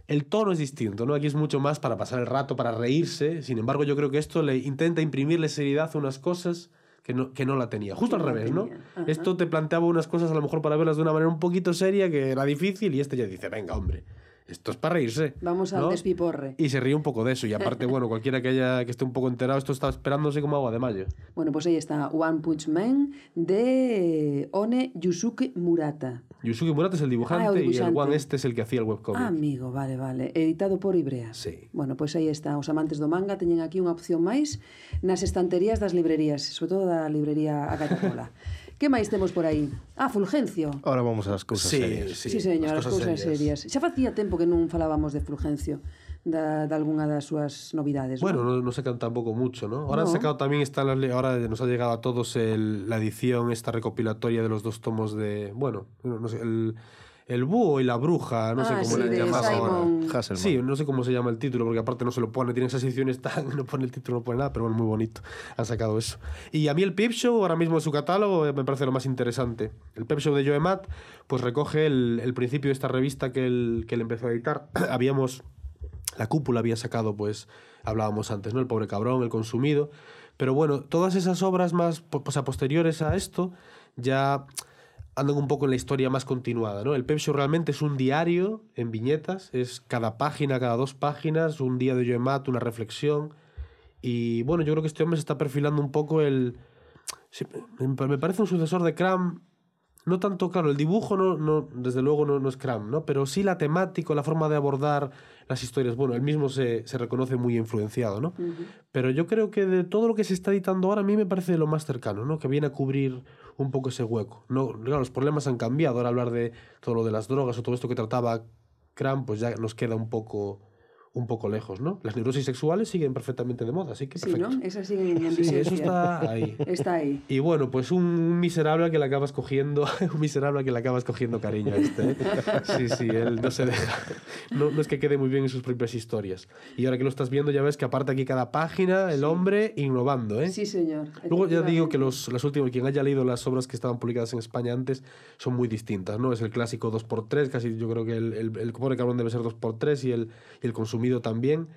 El tono es distinto, ¿no? Aquí es mucho más para pasar el rato, para reírse. Sin embargo, yo creo que esto le intenta imprimirle seriedad a unas cosas que no, que no la tenía. Justo al revés, ¿no? Ajá. Esto te planteaba unas cosas a lo mejor para verlas de una manera un poquito seria que era difícil y este ya dice, venga, hombre, esto es para reírse. Vamos ¿no? al despiporre. Y se ríe un poco de eso. Y aparte, bueno, cualquiera que, haya, que esté un poco enterado, esto está esperándose como agua de mayo. Bueno, pues ahí está One Punch Man de eh, One Yusuke Murata. Yusuke Murata es el dibujante, ah, el dibujante, y el One este es el que hacía el webcomic. Ah, amigo, vale, vale. Editado por Ibrea. Sí. Bueno, pues aí está. Os amantes do manga teñen aquí unha opción máis nas estanterías das librerías, sobre todo da librería Agatacola. Que máis temos por aí? Ah, Fulgencio. Ahora vamos ás cousas sí, serias. Sí, sí señor, as cousas, cousas serias. serias. Xa facía tempo que non falábamos de Fulgencio da, de algunha das súas novidades. Bueno, non no, no sacan tampouco mucho, ¿no? Ahora no. sacado tamén está ahora nos ha llegado a todos el, la edición esta recopilatoria de los dos tomos de, bueno, no sé, el el búho y la bruja, no sé Ah, cómo sí, le de llamas ahora. Sí, no sé cómo se llama el título, porque aparte no se lo pone, tiene esas ediciones tan, no pone el título, no pone nada, pero bueno, muy bonito. Han sacado eso. Y a mí el Pip Show, ahora mismo en su catálogo, eh, me parece lo más interesante. El Pep Show de Joe Matt, pues recoge el, el principio de esta revista que él, que él empezó a editar. Habíamos La cúpula había sacado, pues, hablábamos antes, ¿no? El pobre cabrón, el consumido. Pero bueno, todas esas obras más, pues, a posteriores a esto, ya andan un poco en la historia más continuada, ¿no? El Pep realmente es un diario en viñetas, es cada página, cada dos páginas, un día de Joe Matt, una reflexión. Y bueno, yo creo que este hombre se está perfilando un poco el... me parece un sucesor de Cram, no tanto, claro, el dibujo no, no desde luego no, no es Cram, ¿no? Pero sí la temática, la forma de abordar las historias. Bueno, él mismo se, se reconoce muy influenciado, ¿no? Pero yo creo que de todo lo que se está editando ahora, a mí me parece lo más cercano, ¿no? Que viene a cubrir un poco ese hueco. No, claro, los problemas han cambiado. Ahora hablar de todo lo de las drogas o todo esto que trataba Cram, pues ya nos queda un poco, un poco lejos, ¿no? Las neurosis sexuales siguen perfectamente de moda, así que Sí, perfecto. ¿no? Esa sigue en Sí, eso está ahí. Está ahí. Y bueno, pues un miserable que le acabas cogiendo, un miserable que le acabas cogiendo cariño a este. ¿eh? Sí, sí, él no se deja. No, no es que quede muy bien en sus propias historias. Y ahora que lo estás viendo ya ves que aparte aquí cada página, el hombre innovando, ¿eh? Sí, señor. Luego ya digo que los, las últimas, quien haya leído las obras que estaban publicadas en España antes, son muy distintas, ¿no? Es el clásico 2x3, casi yo creo que el, el, el pobre cabrón debe ser 2x3 y el, y el también.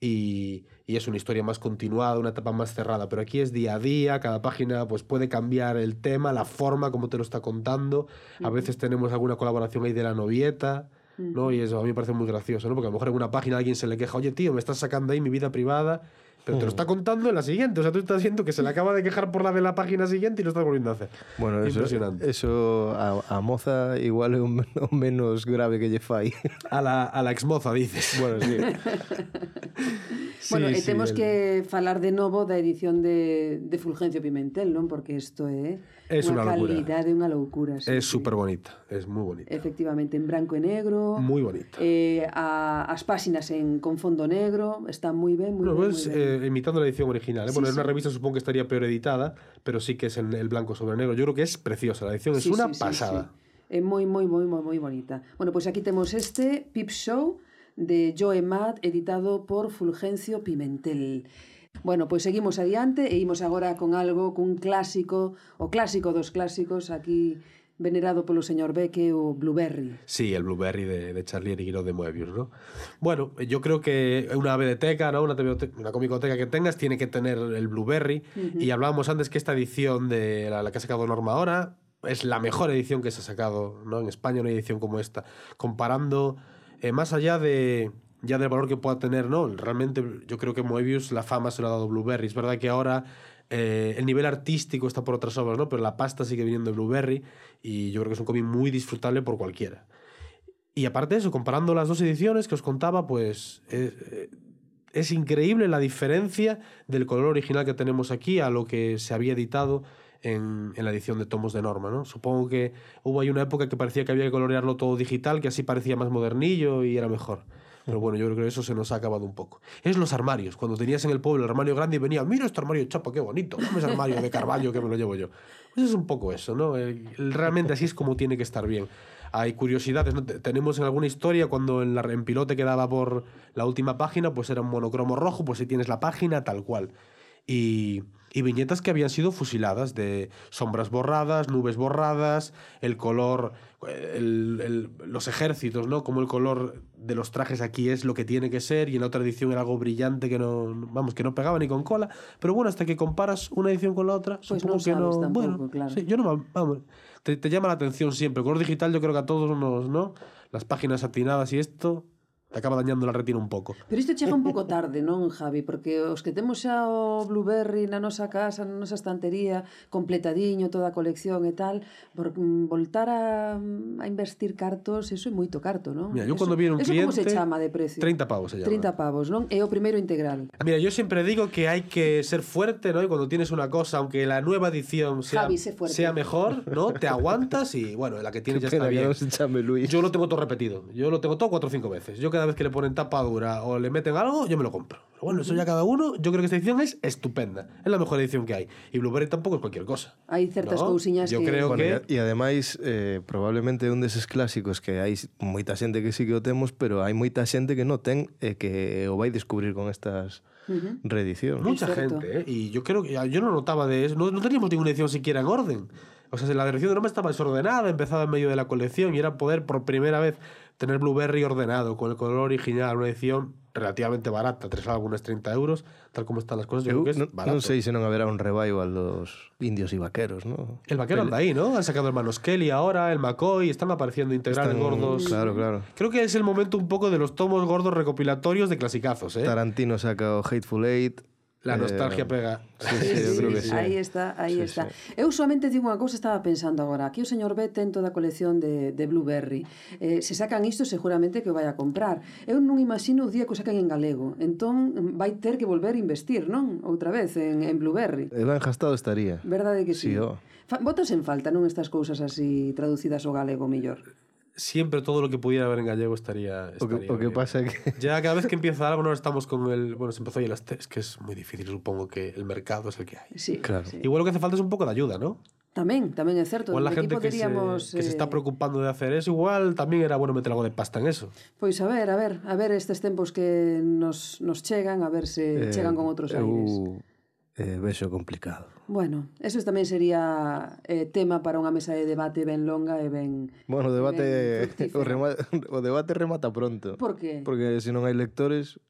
Y, y es una historia más continuada, una etapa más cerrada. Pero aquí es día a día, cada página pues puede cambiar el tema, la forma, como te lo está contando. A veces tenemos alguna colaboración ahí de la novieta. ¿no? Y eso a mí me parece muy gracioso, ¿no? Porque a lo mejor en una página alguien se le queja, oye, tío, me estás sacando ahí mi vida privada, pero te lo está contando en la siguiente. O sea, tú estás viendo que se le acaba de quejar por la de la página siguiente y lo estás volviendo a hacer. Bueno, eso, Impresionante. eso a, a moza igual é un, menos grave que fai. A la, a la exmoza, dices. Bueno, sí. Bueno, Sí, e sí, temos el- que falar de novo da edición de, de Fulgencio Pimentel, non? Porque isto é Es unha locura. calidade, unha loucura. Sí, Es sí. súper bonita, es muy bonita. Efectivamente, en branco e negro. Muy bonita. Eh, a, as páxinas en con fondo negro, está moi ben, moi No, ben, es moi ben. eh, imitando la edición original. ¿eh? Bueno, en una revista supongo que estaría peor editada, pero sí que es en el blanco sobre negro. Yo creo que es preciosa. La edición es una pasada. É moi, moi, moi, moi, moi bonita. Bueno, pues aquí temos este Pip Show de Joe Matt, editado por Fulgencio Pimentel. Bueno, pois seguimos adiante e imos agora con algo, cun clásico, o clásico dos clásicos, aquí venerado polo señor Beque, o Blueberry. Sí, el Blueberry de, de Charlie Eriguiro de Moebius, ¿no? Bueno, yo creo que una biblioteca, ¿no? Una, una comicoteca que tengas tiene que tener el Blueberry. Y hablábamos antes que esta edición de la, la que ha sacado Norma ahora es la mejor edición que se ha sacado, ¿no? En España una edición como esta. Comparando, eh, más allá de ya del valor que pueda tener, ¿no? Realmente yo creo que Moebius la fama se lo ha dado Blueberry. Es verdad que ahora eh, el nivel artístico está por otras obras, ¿no? Pero la pasta sigue viniendo de Blueberry y yo creo que es un cómic muy disfrutable por cualquiera. Y aparte de eso, comparando las dos ediciones que os contaba, pues eh, eh, es increíble la diferencia del color original que tenemos aquí a lo que se había editado en, en la edición de tomos de Norma. ¿no? Supongo que hubo ahí una época que parecía que había que colorearlo todo digital, que así parecía más modernillo y era mejor. Pero bueno, yo creo que eso se nos ha acabado un poco. Es los armarios. Cuando tenías en el pueblo el armario grande y venía, mira este armario chapa, qué bonito. Dame ese armario de Carballo que me lo llevo yo. Pues es un poco eso, ¿no? Realmente así es como tiene que estar bien. Hay curiosidades, Tenemos en alguna historia cuando en, la, en pilote quedaba por la última página, pues era un monocromo rojo, pues si tienes la página tal cual. Y, y viñetas que habían sido fusiladas de sombras borradas, nubes borradas, el color, el- el- los ejércitos, ¿no? Como el color de los trajes aquí es lo que tiene que ser y en la otra edición era algo brillante que no, vamos, que no pegaba ni con cola. Pero bueno, hasta que comparas una edición con la otra, Pues supongo no que sabes no. tampoco, bueno, claro. sí, yo no, vamos, te, te llama la atención siempre. El color digital yo creo que a todos nos, ¿no? Las páginas atinadas y esto te acaba dañando la retina un poco. Pero isto chega un pouco tarde, non, Javi? Porque os que temos xa o Blueberry na nosa casa, na nosa estantería, completadiño, toda a colección e tal, por mm, voltar a, a investir cartos, eso é moito carto, non? Mira, yo Eso- cuando viene un eso como se cliente, chama de precio? 30 pavos se llama. 30 pavos, non? É o primeiro integral. Mira, yo siempre digo que hay que ser fuerte, ¿no? Y cuando tienes una cosa, aunque la nueva edición sea, Javi, sé sea mejor, ¿no? Te aguantas y, bueno, la que tienes ya está bien. Yo lo tengo todo repetido. Yo lo tengo todo cuatro o cinco veces. Yo cada vez que le ponen tapa dura o le meten algo, yo me lo compro. Pero bueno, eso ya cada uno. Yo creo que esta edición es estupenda. Es la mejor edición que hay. Y Blueberry tampoco es cualquier cosa. Hai certas No, cousiñas yo que... creo Bueno, que- e, ademais eh, probablemente un deses clásicos que hai moita xente que sí que o temos, pero hai moita xente que non ten e que o vai descubrir con estas Ujú. reedicións. Mucha gente, ¿eh? Y yo creo que yo no notaba de eso. No, no teníamos ninguna edición siquiera en orden. O sea, la edición de Norma estaba desordenada, empezaba en medio de la colección y era poder por primera vez tener Blueberry ordenado, con el color original, una edición relativamente barata, tres álbumes 30 euros, tal como están las cosas, yo Eu creo que es non, barato. non sei se non haberá un revival dos indios y vaqueros, ¿no? El vaquero anda ahí, ¿no? Han sacado el Manos Kelly ahora, el McCoy, están apareciendo integrales Están- gordos. Claro, claro. Creo que es el momento un poco de los tomos gordos recopilatorios de clasicazos, ¿eh? Tarantino saca o Hateful Eight. La eh, nostalgia eh, pega. Sí, sí, sí, eu creo que sí. Aí está, aí sí, está. Sí. Eu solamente digo unha cousa, estaba pensando agora. Aquí o señor B ten toda a colección de, de Blueberry. Eh, se sacan isto, seguramente que o vai a comprar. Eu non imagino o día que o sacan en galego. Entón, vai ter que volver a investir, non? Outra vez, en, en Blueberry. El gastado estaría. Verdade que sí. sí oh. Botas en falta, non estas cousas así traducidas ao galego mellor? Siempre todo lo que pudiera haber en gallego estaría. O que, estaría o que pasa é que Ya cada vez que empieza algo, no estamos con el. Bueno, se empezó ya las es que es muy difícil, supongo que el mercado es el que hay. Sí, Claro. sí. Igual lo que hace falta es un poco de ayuda, ¿no? Tamén, tamén é certo. Igual la gente que se, que está eh, preocupando de hacer eso, igual también era bueno meter algo de pasta en eso. Pois a ver, a ver, a ver estes tempos que nos, nos chegan, a ver se eh, chegan con outros aires. eu eh, vexo complicado. Bueno, eso tamén sería eh, tema para unha mesa de debate ben longa e ben... Bueno, o debate, ben o, remata, o debate remata pronto. Por que? Porque se non hai lectores,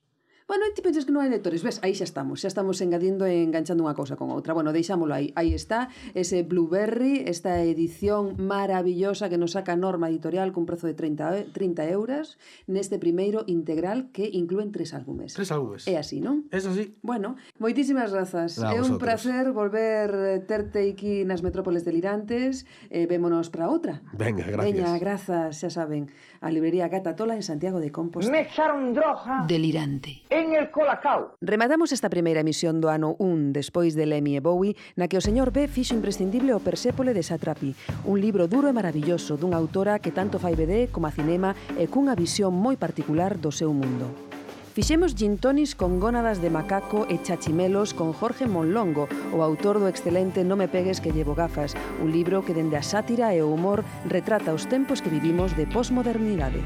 Bueno, ti pensas que non hai lectores, ves, aí xa estamos, xa estamos engadindo e enganchando unha cousa con outra. Bueno, deixámolo aí, aí está ese Blueberry, esta edición maravillosa que nos saca Norma Editorial cun prezo de 30, 30 euros neste primeiro integral que inclúen tres álbumes. Tres álbumes. É así, non? É así. Bueno, moitísimas grazas. É un vosotros. placer volver eh, terte aquí nas metrópoles delirantes. Eh, vémonos para outra. Venga, gracias. Veña, grazas, xa saben. A librería Gata Tola en Santiago de Compostela. Me echaron droga. Delirante. E en el colacao. Rematamos esta primeira emisión do ano 1 despois de Lemmy e Bowie, na que o señor B fixo imprescindible o Persépole de Satrapi, un libro duro e maravilloso dunha autora que tanto fai BD como a cinema e cunha visión moi particular do seu mundo. Fixemos gintonis con gónadas de macaco e chachimelos con Jorge Monlongo, o autor do excelente No me pegues que llevo gafas, un libro que dende a sátira e o humor retrata os tempos que vivimos de posmodernidade.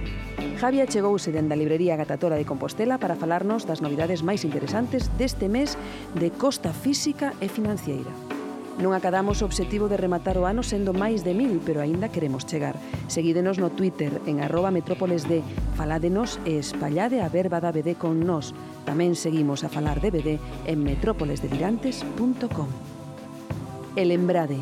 Javi achegouse dende a librería Gatatora de Compostela para falarnos das novidades máis interesantes deste mes de Costa Física e financiera. Non acadamos o obxectivo de rematar o ano sendo máis de mil, pero aínda queremos chegar. Seguídenos no Twitter en arroba metrópolesd, faládenos e espallade a verba da BD con nós. Tamén seguimos a falar de BD en metrópolesdelirantes.com. E lembrade,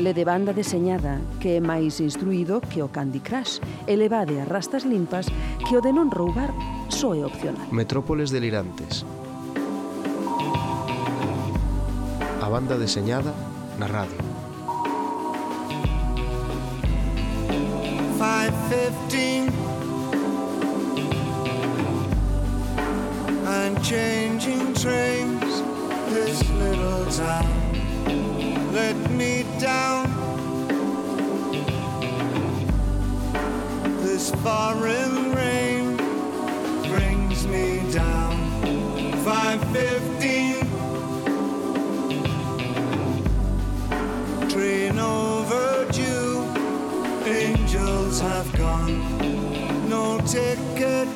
lede banda deseñada que é máis instruído que o Candy Crush e levade a rastas limpas que o de non roubar só é opcional. Metrópoles delirantes, a banda deseñada na radio. 515 I'm changing trains This little town. Let me down. This foreign rain Brings me down. 515 Angels have gone. No ticket.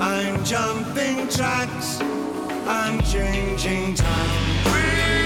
I'm jumping tracks. I'm changing time